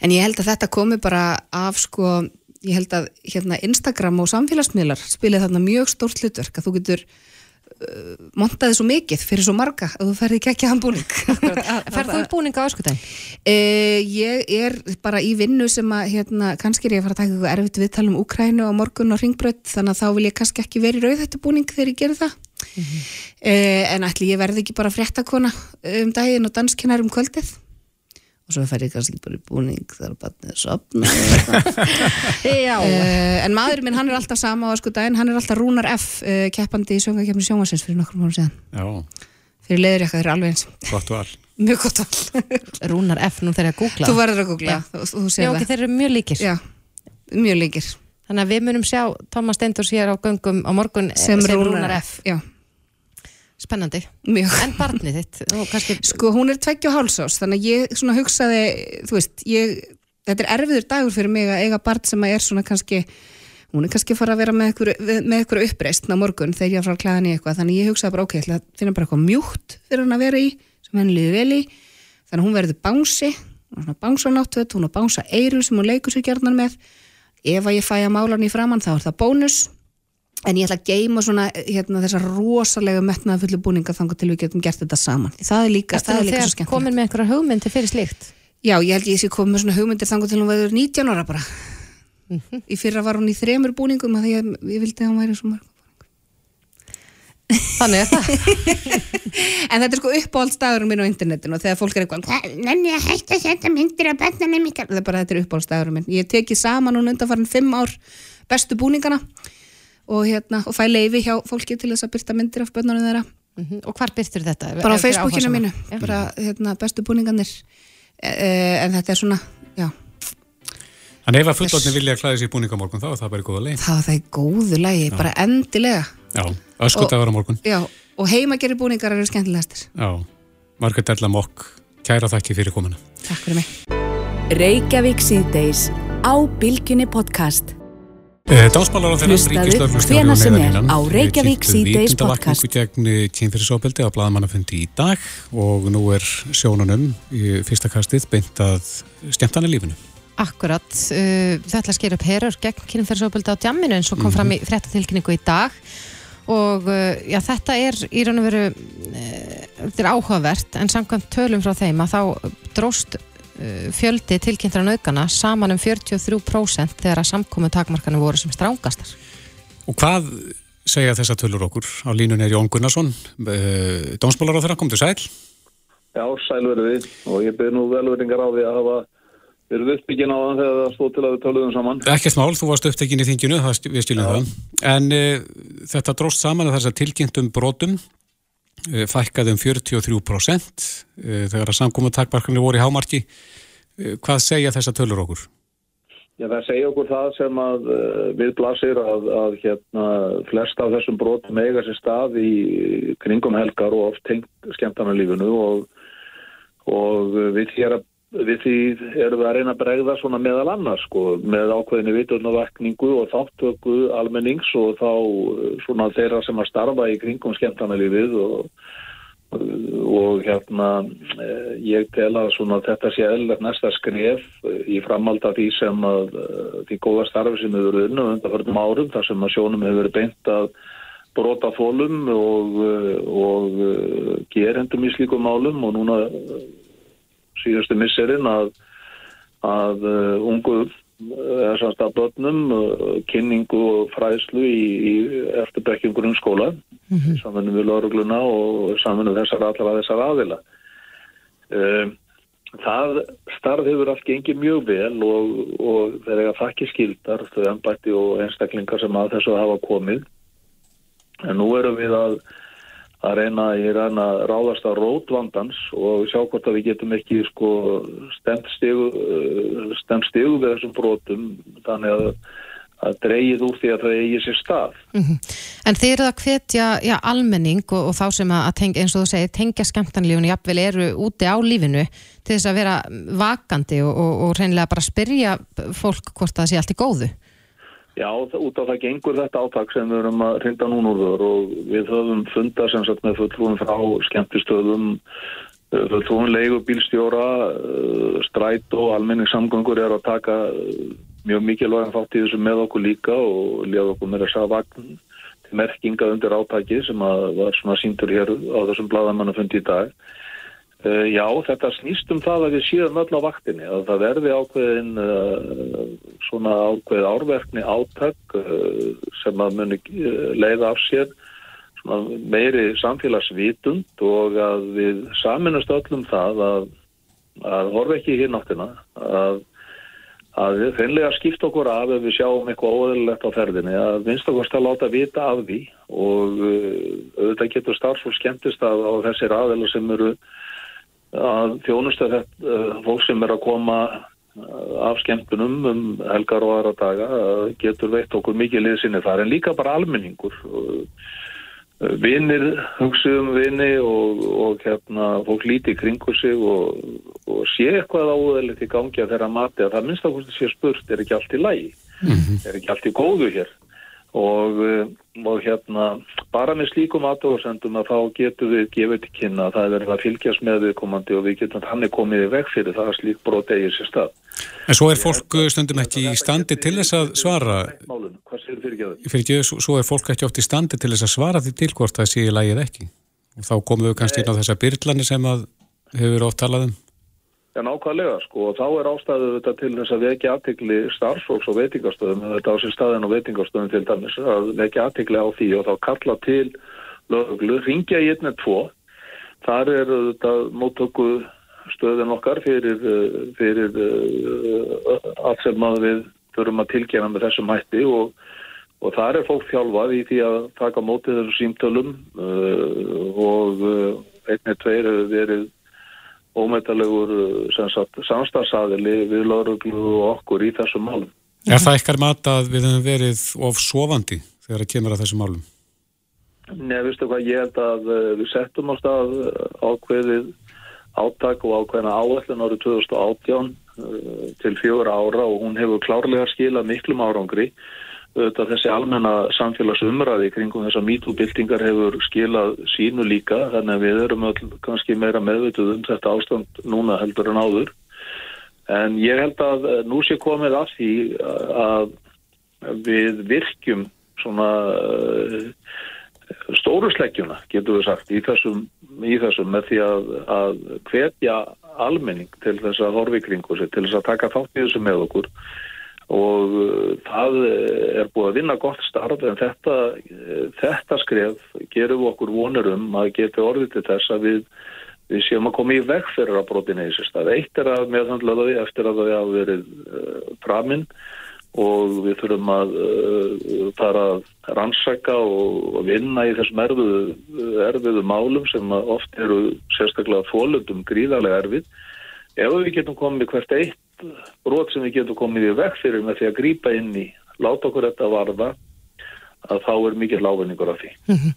En ég held að þetta komi bara af sko, ég held að hérna Instagram og samfélagsmiðlar spilir þarna mjög stórt hlutverk að þú getur uh, montaði svo mikið fyrir svo marga að þú ferði ekki ekki að hann búning Ferðu þú búning á öskutæn? Uh, ég er bara í vinnu sem að hérna, kannski er ég að fara að taka eitthvað erfitt viðtal um Úkrænu og morgun og ringbröð þannig að þá vil ég kannski ekki verið rauð þetta búning þegar ég gerir það. Mm -hmm. uh, en ætli ég verði ekki bara fréttakona um daginn og danskennar um kvöldið og svo fer ég kannski bara í búning þar að batnið er sopna uh, en maðurinn minn hann er alltaf sama á sko daginn, hann er alltaf Rúnar F uh, keppandi í söngakefni sjónvarsins fyrir nokkrum árum síðan. Já. fyrir leður eitthvað, þeir eru alveg eins. Gott val. Mjög gott val. Rúnar F, nú þeir eru að googla. Þú verður að googla, þú, þú Já, okay, þeir eru mjög líkir. Já, mjög líkir. Þannig að við munum sjá Thomas Steindors hér á göngum á morgun sem, sem Rúnar F, F. Spennandi, Mjög. en barnið þitt kannski... Sko hún er tveggja hálsás þannig að ég svona hugsaði veist, ég, þetta er erfiður dagur fyrir mig að eiga barn sem að er svona kannski hún er kannski fara að vera með eitthvað uppreist ná morgun þegar ég er frá að klæða henni eitthvað. Þannig ég hugsaði bara ok, það finna bara eitthvað mjúkt fyrir hann að vera í, sem henni liði vel í. Þannig að hún verður bánsi svona bánsanáttvöld, hún á bánsa eiru sem hún leikur sér gerðnar með. Ef að ég fæ að mála hann í framann þá er það bónus en ég ætla að geima svona hérna, þessar rosalega metnaða fullu búninga þannig til við getum gert þetta saman. Það er líka, það er líka svo skemmt komin með einhverja hugmyndi fyrir slíkt? Já, ég held ég sé komin með svona hugmyndir þannig til hún verður 19 ára bara. Mm -hmm. í fyrra var hún í þremur búningum að ég, ég vildi að hún væri svo mörg þannig er það. En þetta er sko uppáhaldstagurinn minn á internetinu og þegar fólk er eitthvað nenni að hætta að setja myndir af bennanum það er bara þetta er uppáhaldstagurinn minn. Ég teki saman hún undanfarn 5 ár bestu búningana og, hérna, og fæ leiði hjá fólki til þess að byrta myndir af börnunum þeirra. Mm -hmm. Og hvar byrtir þetta? Bara á Facebookinu mínu, ja. bara hérna, bestu búningarnir. E, e en þetta er svona, já. Þannig ef að fullotni vilja að klæða sér búningamorgun þá er það bara í góða leið. Það er það í góðu leið, bara endilega. Já, öskutaðar á morgun. Já, og heima gerir búningar eru skemmtilegastir. Já, Margaret Ella Mokk kæra þakki fyrir komuna. Takk fyrir mig. Reykjavík síðdeis á Bilginni podcast Dásmálar á þeirra ríkislöfnustjóri og Reykjavík síðdeis podcast gegn kynfyrirsóbeldi á bladamannafundi í dag og nú er sjónunum í fyrsta kastið beint að skemmtana lífinu. Akkurat, uh, það ætla að skera upp herur gegn kynfyrirsóbeldi á djamminu eins og kom mm -hmm. fram í frettatilkynningu í dag og já, þetta er í raun og veru þetta er áhugavert en samkvæmt tölum frá þeim að þá dróst fjöldi tilkynntra naukana saman um 43% þegar að samkomi takmarkanu voru sem strángastar. Og hvað segja þessa tölur okkur? Á línun er Jón Gunnarsson, uh, dómsbólar á þeirra, kom til sæl? Já, sælverði og ég byrð nú velverðingar á því að hafa verið uppbyggin á þann þegar það stóð til að við töluðum saman. Ekkert mál, þú varst uppbyggin í þinginu, það, við stjórnum það. En uh, þetta dróst saman að þess að tilkynntum brotum Eh, fækkaði um 43% eh, þegar að samkóma takkbarkarnir voru í hámarki. Eh, hvað segja þessa tölur okkur? Já, það segja okkur það sem að við blasir að, að hérna, flest af þessum brotum eiga sér stað í kringum helgar og oft tengt skemmtarnarlífunu og, og við hér að við því erum við að reyna að bregða svona meðal annars sko, með ákveðinu viturnavækningu og þáttöku almennings og þá svona þeirra sem að starfa í kringum skemmtarnalífið og, og hérna eh, ég tel að svona þetta sé eðlert næsta skref í framhald af því sem að eh, því góða starfi sem hefur verið unna undan fyrir árum þar sem að sjónum hefur verið beint að brota fólum og, og gerendum í slíkum málum og núna síðustu misserinn að, að uh, ungu þess uh, að börnum uh, kynningu og fræðslu í, í eftirbekkjum grunnskóla mm -hmm. samanum við laurugluna og samanum þessar allar að þessar aðila um, það starf hefur allt gengið mjög vel og, og þeir eiga þakki skildar, þau ennbætti og einstaklingar sem að þessu hafa komið. En nú erum við að, að reyna reyna ráðast að rótvandans og sjá hvort að við getum ekki sko, stemt stegu, stegu við þessum brotum þannig að að dreyið úr því að það eigi sér stað. Mm -hmm. En þeir eru að hvetja já, almenning og, og þá sem að tengja, eins og þú segir, tengja skemmtanlífunu jafnvel eru úti á lífinu til þess að vera vakandi og, og, og reynilega bara spyrja fólk hvort það sé allt í góðu. Já, út af það gengur þetta átak sem við erum að reynda núna úr þar og við höfum fundað sem sagt með fulltrúin frá skemmtistöðum fulltrúin leigubílstjóra stræt og almenningssamgöngur er að taka mjög mikilvæg þátt í þessu með okkur líka og léða okkur með þess að vagn merkinga undir átaki sem var svona síndur hér á þessum bladamannu fundi í dag. Uh, já, þetta snýst um það að við síðan öll á vaktinni, að það verði ákveðin uh, svona ákveð árverkni átak uh, sem að muni leiða af sér meiri samfélagsvitund og að við saminast öllum það að, að horfa ekki hér náttina að að við fennlega skipta okkur af ef við sjáum eitthvað óðurlegt á ferðinni. Að minnst okkur stað láta vita af því og auðvitað getur starfsfólk skemmtist að á þessir aðeila sem eru að þjónustu þetta uh, fólk sem er að koma uh, af skemmtunum um helgar og aðra daga getur veitt okkur mikið liðsynni þar. En líka bara almenningur. Vinnir, hugsaðum vinni og, og hérna fólk líti kringu sig og, og sé eitthvað áðurlegt í gangi að þeirra mati að það minnst að það sé spurt er ekki allt í lægi, mm -hmm. er ekki allt í góðu hér og, eh, og hérna bara með slíkum aðdóðsendum að þá getur við gefið til kynna að það er verið að fylgjast með viðkomandi og við getum hann er komið í veg fyrir það að slík brot eigir sér stað. En svo er fólk stundum ekki í standi til þess að svara Málun, hvað séu fyrir ekki það? Fyrir ekki, svo er fólk ekki oft í standi til þess að svara því til hvort það sé í lægið ekki og þá komum við kannski inn á þessa byrlani sem að hefur oft talað um Já, nákvæmlega sko og þá er ástæðu þetta til þess að vekja aðtikli starfsfólks og veitingastöðum þetta á sér staðin og veitingastöðum til dæmis að vekja aðtikli á því og þá kalla til löglu, ringja í einnig tvo. Þar er þetta móttöku stöðin okkar fyrir, fyrir uh, allt sem við þurfum að tilgjana með þessum hætti og, og þar er fólk þjálfað í því að taka mótið þessu símtölum uh, og uh, einnig tveir hefur verið ómeitalegur uh, samstagsæðili við lauruglu og okkur í þessum málum. Er það eitthvað mat að við hefum verið of sofandi þegar það kemur að þessum málum? Nei, vistu hvað, ég held að uh, við settum á stað uh, ákveðið áttak og ákveðina áallin árið 2018 til fjóra ára og hún hefur klárlega skilað miklum árangri auðvitað þessi almenna samfélagsumræði kringum þess að mítúbildingar hefur skilað sínu líka þannig að við erum öll kannski meira meðvituð um þetta ástand núna heldur en áður. En ég held að nú sé komið af því að við virkjum svona eh, stórusleggjuna getur við sagt í þessum, í þessum með því að, að hvetja almenning til þess að horfi kringu sig til þess að taka þátt í þessu með okkur og uh, það er búið að vinna gott starf en þetta, uh, þetta skref gerum við okkur vonur um að geta orðið til þess að við, við séum að koma í veg fyrir að brotina í þessu stað. Eitt er að meðhandla þau eftir að þau hafa verið uh, framinn og við þurfum að uh, fara að rannsaka og, og vinna í þessum erfiðu, erfiðu málum sem oft eru sérstaklega fólundum gríðarlega erfið. Ef við getum komið hvert eitt brot sem við getum komið í vekk fyrir með því að grýpa inn í, láta okkur þetta varða að þá er mikið láfinningur af því. Mm -hmm.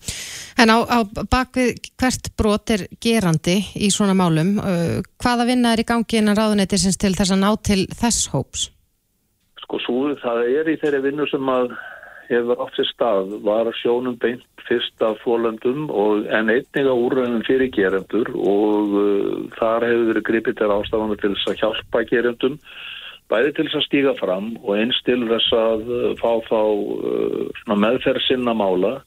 En á, á bakvið hvert brot er gerandi í svona málum, uh, hvaða vinna er í gangi innan ráðuneytisins til þess að ná til þess hóps? Sko svo það er í þeirri vinnu sem að hefur átt sér stað var sjónum beint fyrst af fólöndum en einnig á úrraunum fyrir gerendur og uh, þar hefur verið gripið til ástafana til þess að hjálpa gerendum bæði til þess að stíga fram og eins til þess að uh, fá þá uh, meðferð sinna mála.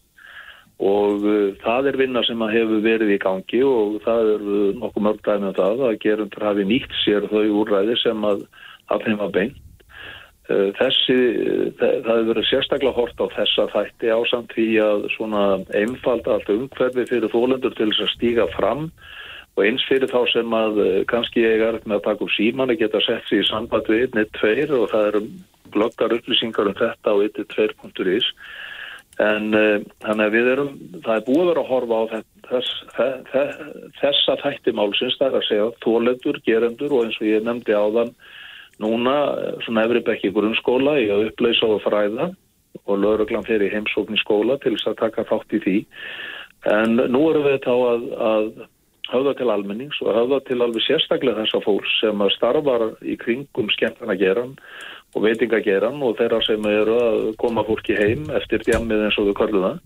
Og uh, það er vinna sem hefur verið í gangi og það er nokkuð mörg dæmi um það að gerendur hafi nýtt sér þau úrræði sem að, að þeim var beint þessi, það hefur verið sérstaklega hort á þessa þætti ásamt því að svona einfalda allt umhverfi fyrir þólendur til þess að stíga fram. Og eins fyrir þá sem að uh, kannski ég er með að taka úr síman að geta sett sér í samband við 1.2 og það eru glöggar upplýsingar um þetta á 1.2.is en þannig að við erum það er búið að vera að horfa á þess, þess, þessa þættimálsins það er að segja þólendur, gerendur og eins og ég nefndi á þann núna svona efribekki grunnskóla í að uppleysa og fræða og lauruglan fer í heimsókn í skóla til þess að taka þátt í því en nú erum við þá að, að höfða til almennings og höfða til alveg sérstaklega þessa fólks sem starfar í kringum skemmtana geran og veitingageran og þeirra sem eru að koma fólki heim eftir djammið eins og við kallum það.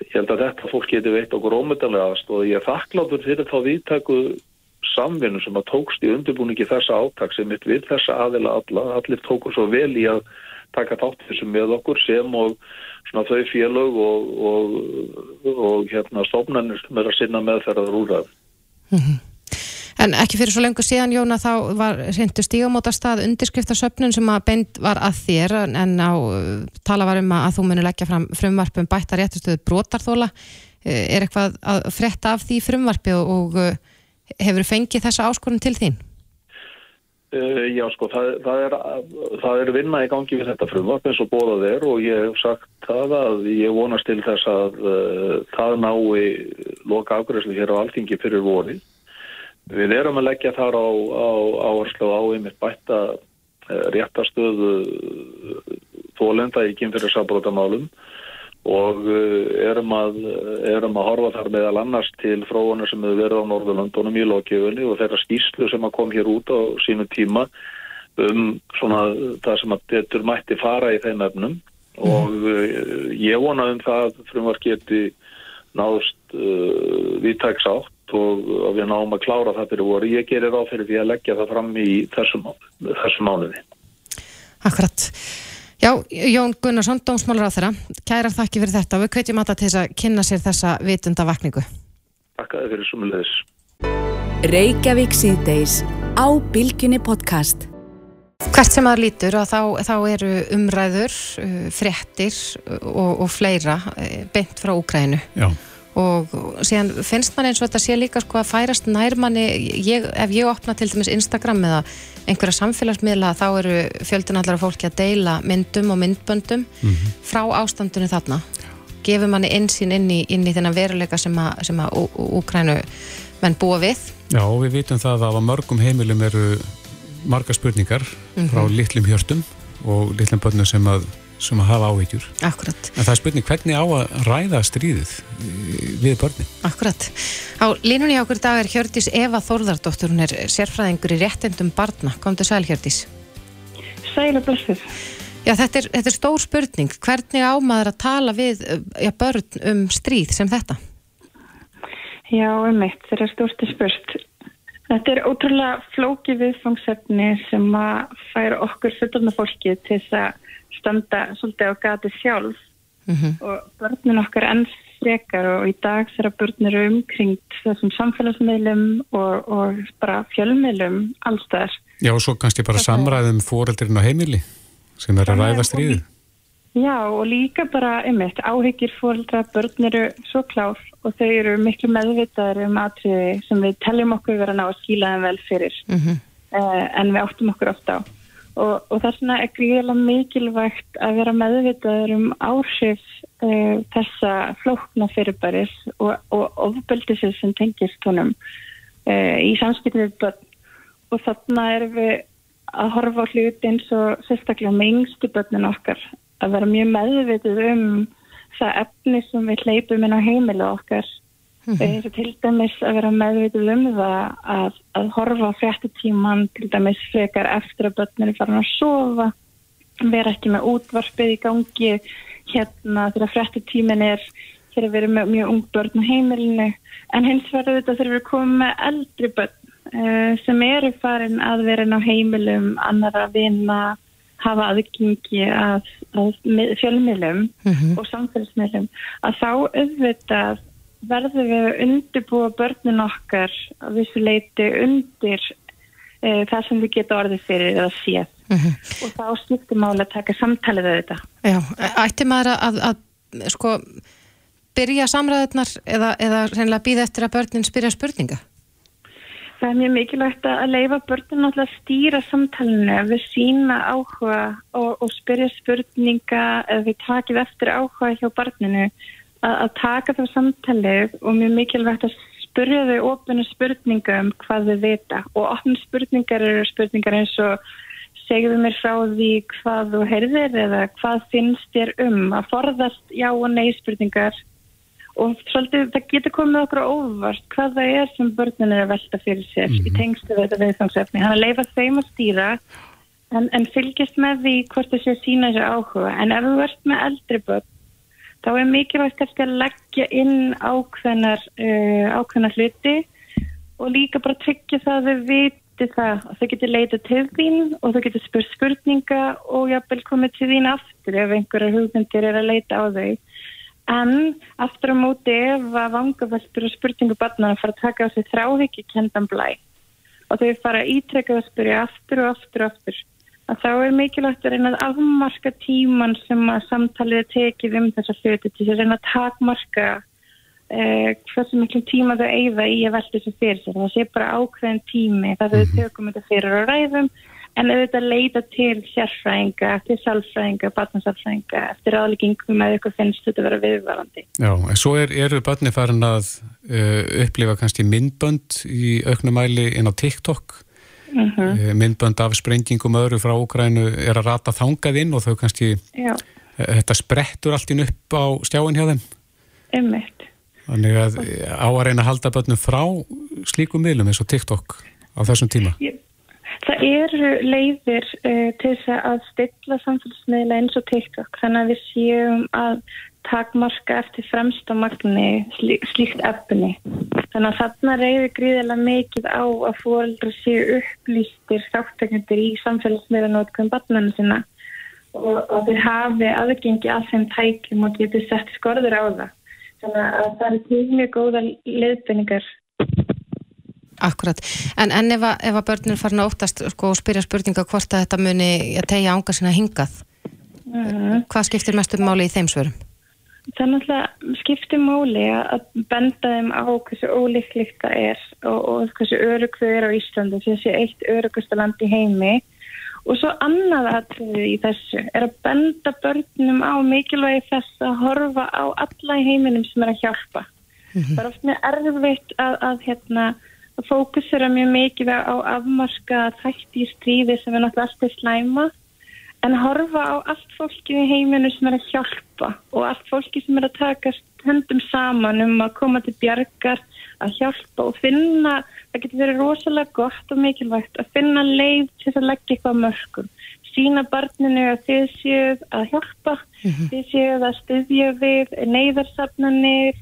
Ég held að þetta fólk geti veitt okkur ómyndanlega aðstóð og ég er þakkláttur fyrir þá viðtæku samvinnu sem að tókst í undirbúningi þessa áttak sem mitt við þessa aðila alla, allir tóku svo vel í að taka þátt þessum með okkur sem og svona þau félög og, og, og hérna stofnarnir sem er að sinna meðferðar úr það. Mm -hmm. En ekki fyrir svo lengur síðan, Jóna, þá var reyndu stígamóta stað undirskriftasöfnun sem að beint var að þér en á tala var um að þú muni leggja fram frumvarpum bættar réttustöðu brotarþóla. Er eitthvað að fretta af því frumvarpi og, og hefur fengið þessa áskorun til þín? Uh, já sko, það, það, er, það er vinna í gangi við þetta frumvarp eins og bóðað er og ég hef sagt það að ég vonast til þess að uh, það nái loka afgræslu hér á alþingi fyrir vorið. Við erum að leggja þar á, áherslu á einmitt bætta uh, réttastöðu þólenda í kynfyrirsabrótamálum og erum að, erum að horfa þar meðal annars til fróðunar sem hefur verið á Norðurlandunum í lokjöfunni og þeirra skýslu sem að kom hér út á sínu tíma um svona það sem að betur mætti fara í þeim efnum mm. og uh, ég vona um það frumvar geti náðust uh, viðtæks átt og við náum að klára það fyrir voru. Ég gerir á fyrir því að leggja það fram í þessum, þessum mánuði. Akkurat. Já, Jón Gunnarsson, dómsmálur á þeirra, kærar þakki fyrir þetta við kveitjum alltaf til þess að kynna sér þessa vitunda vakningu. Takk að þið fyrir sumulegis. Reykjavík síðdeis á Bilginni podcast. Hvert sem það lítur að þá, þá eru umræður, fréttir og, og fleira beint frá Úkrænu. Já og síðan finnst mann eins og þetta sé líka sko að færast nærmanni ég, ef ég opna til dæmis Instagram eða einhverja samfélagsmiðla þá eru fjöldin allar af fólki að deila myndum og myndböndum mm -hmm. frá ástandunni þarna gefur manni einsýn inn í, inn í þennan veruleika sem að, sem að Úkrænu menn búa við Já, við vitum það að á mörgum heimilum eru marga spurningar mm -hmm. frá litlum hjörtum og litlum bönnum sem að sem að hafa áhyggjur. Akkurat. En það er spurning hvernig á að ræða stríðið við börnin? Akkurat. Á línunni á okkur dag er Hjördis Eva Þórðardóttur, hún er sérfræðingur í réttendum barna. Komdu sæl Hjördis. Sæl og blessið. Já, þetta er, þetta er stór spurning. Hvernig á maður að tala við ja, börn um stríð sem þetta? Já, um eitt. Þetta er stórti spurt. Þetta er ótrúlega flóki viðfangsefni sem að færa okkur fullurna fólki til þess að standa svolítið á gati sjálf mm -hmm. og börnun okkar enn frekar og í dag þegar börn eru umkringt þessum samfélagsmiðlum og, og bara fjölmiðlum allstæðar. Já og svo kannski bara samræðum fóreldurinn á heimili sem er að ræða stríði. Já og líka bara einmitt áhyggjir fóreldra börn eru svo klár og þau eru miklu meðvitaður um atriði sem við teljum okkur vera ná að skýla þeim vel fyrir mm -hmm. uh, en við áttum okkur ofta á og, og þess vegna er gríðilega mikilvægt að vera meðvitaður um áhrif uh, þessa flókna fyrirbæris og, og ofbeldisir sem tengist honum uh, í samskiptið börn og þarna erum við að horfa á hluti eins og sérstaklega með yngstu börnin okkar að vera mjög meðvitið um það efni sem við hleypum inn á heimilu okkar. Eins og til dæmis að vera meðvitið um það að, að horfa fréttutíman til dæmis frekar eftir að börnir er farin að sofa vera ekki með útvarpið í gangi hérna þegar fréttutímin er þegar við erum með mjög ung börn á heimilinu en hins vegar þetta þegar við komum með eldri börn uh, sem eru farin að vera inn á heimilum annara vinna hafa aðgengi að, að fjölmilum mm -hmm. og samfélagsmilum að þá auðvitað verðum við að undirbúa börnun okkar að vissu leiti undir e, það sem við geta orðið fyrir eða séð mm -hmm. og þá skiptir máli að taka samtalið við þetta. Já, ætti maður að, að, að sko byrja samræðunar eða, eða reynilega býða eftir að börnin spyrja spurninga? Það er mjög mikilvægt að leifa börnun alltaf að stýra samtalenu við sína áhuga og, og spyrja spurninga eða við takið eftir áhuga hjá barninu að, taka það samtalið og mjög mikilvægt að spyrja þau ofinu spurninga um hvað þau vita og ofinu spurningar eru spurningar eins og segðu mér frá því hvað þú heyrðir eða hvað finnst þér um að forðast já og nei spurningar og svolítið það getur komið okkur óvart hvað það er sem börnun er að velta fyrir sér mm -hmm. í mhm. tengstu þetta viðfangsefni hann að leifa þeim að stýra en, en fylgjast með því hvort það sé sína þessu áhuga en ef þú ert með eldri börn þá er mikilvægt að leggja inn ákveðnar uh, ákveðnar hluti og líka bara tryggja það að þau viti það að þau getur leitað til þín og þau getur spurt spurninga og jafnvel komið til þín aftur ef einhverja hugmyndir er að leita á þau. En aftur á móti ef að vangaveltur og spurningu barnar að fara að taka á sig þráhyggi kendan blæ og þau fara að ítrekka að spyrja aftur og aftur og aftur að þá er mikilvægt að reyna að afmarka tíman sem að samtalið tekið um þessa hluti til að reyna að takmarka eh, hversu miklu tíma þau eigða í að velta þessu fyrir sér. Það sé bara ákveðin tími þar þau mhm. tökum þetta fyrir á ræðum en auðvitað leita til sérfræðinga, til salfræðinga, batnarsálfræðinga eftir aðleggingum að ykkur finnst þetta að vera viðvarandi. Já, en svo er, eru batni farin að uh, upplifa kannski myndbönd í auknumæli inn á TikTok -huh. uh, myndbönd af sprengingum öðru frá Ukrænu er að rata þangað inn og þau kannski Já. þetta sprettur allt inn upp á stjáin hjá þeim. Ummitt. Þannig að á að reyna að halda bönnum frá slíkum miðlum eins og TikTok á þessum tíma. Ég Það eru leiðir uh, til þess að stilla samfélagsmiðla eins og TikTok þannig að við séum að takmarka eftir fremsta magni slí, slíkt efni. Þannig að þarna reyður gríðilega mikið á að fólkdur séu upplýstir þáttekundir í samfélagsmiðlanótkvæm barnana sinna og að þeir hafi aðgengi að þeim tækjum og getur sett skorður á það. Þannig að það er mjög góða leiðbynningar Akkurat, en, en ef, að, að börnir farin að óttast sko, og spyrja spurninga hvort að þetta muni að tegja ánga sinna hingað, mm. hvað skiptir mest um máli í þeim svörum? Það er náttúrulega skiptir máli að benda þeim á hversu ólíklíkt það er og, og hversu örug þau er á Íslandi, þessi eitt örugasta land í heimi og svo annað aðtriðið í þessu er að benda börnum á mikilvægi þess að horfa á alla í heiminum sem er að hjálpa. Mm -hmm. Það er oft með erfitt að, að hérna fókusera mjög mikið á afmarka þætti í stríði sem er náttúrulega alltaf slæma en horfa á allt fólki í heiminu sem er að hjálpa og allt fólki sem er að taka höndum saman um að koma til bjargar að hjálpa og finna það getur verið rosalega gott og mikilvægt að finna leið til að leggja eitthvað mörgum sína barninu að þið séuð að hjálpa mm -hmm. þið séuð að styðja við neyðarsafnanir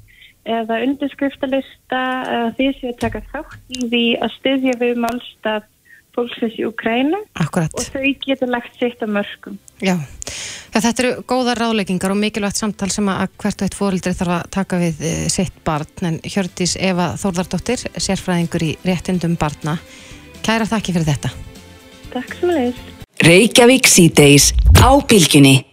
eða undirskriftalista eða því sem við taka þátt í því að styðja við málstað fólksins í Akkurat. og þau getur lagt sitt að mörgum. Já, ja, þetta eru góða ráleggingar og mikilvægt samtal sem að hvert og eitt fórildri þarf að taka við e, sitt barn en Hjördis Eva Þórðardóttir, sérfræðingur í réttindum barna. Kæra þakki fyrir þetta. Takk svo leiðis. Reykjavík síðdeis á bylginni.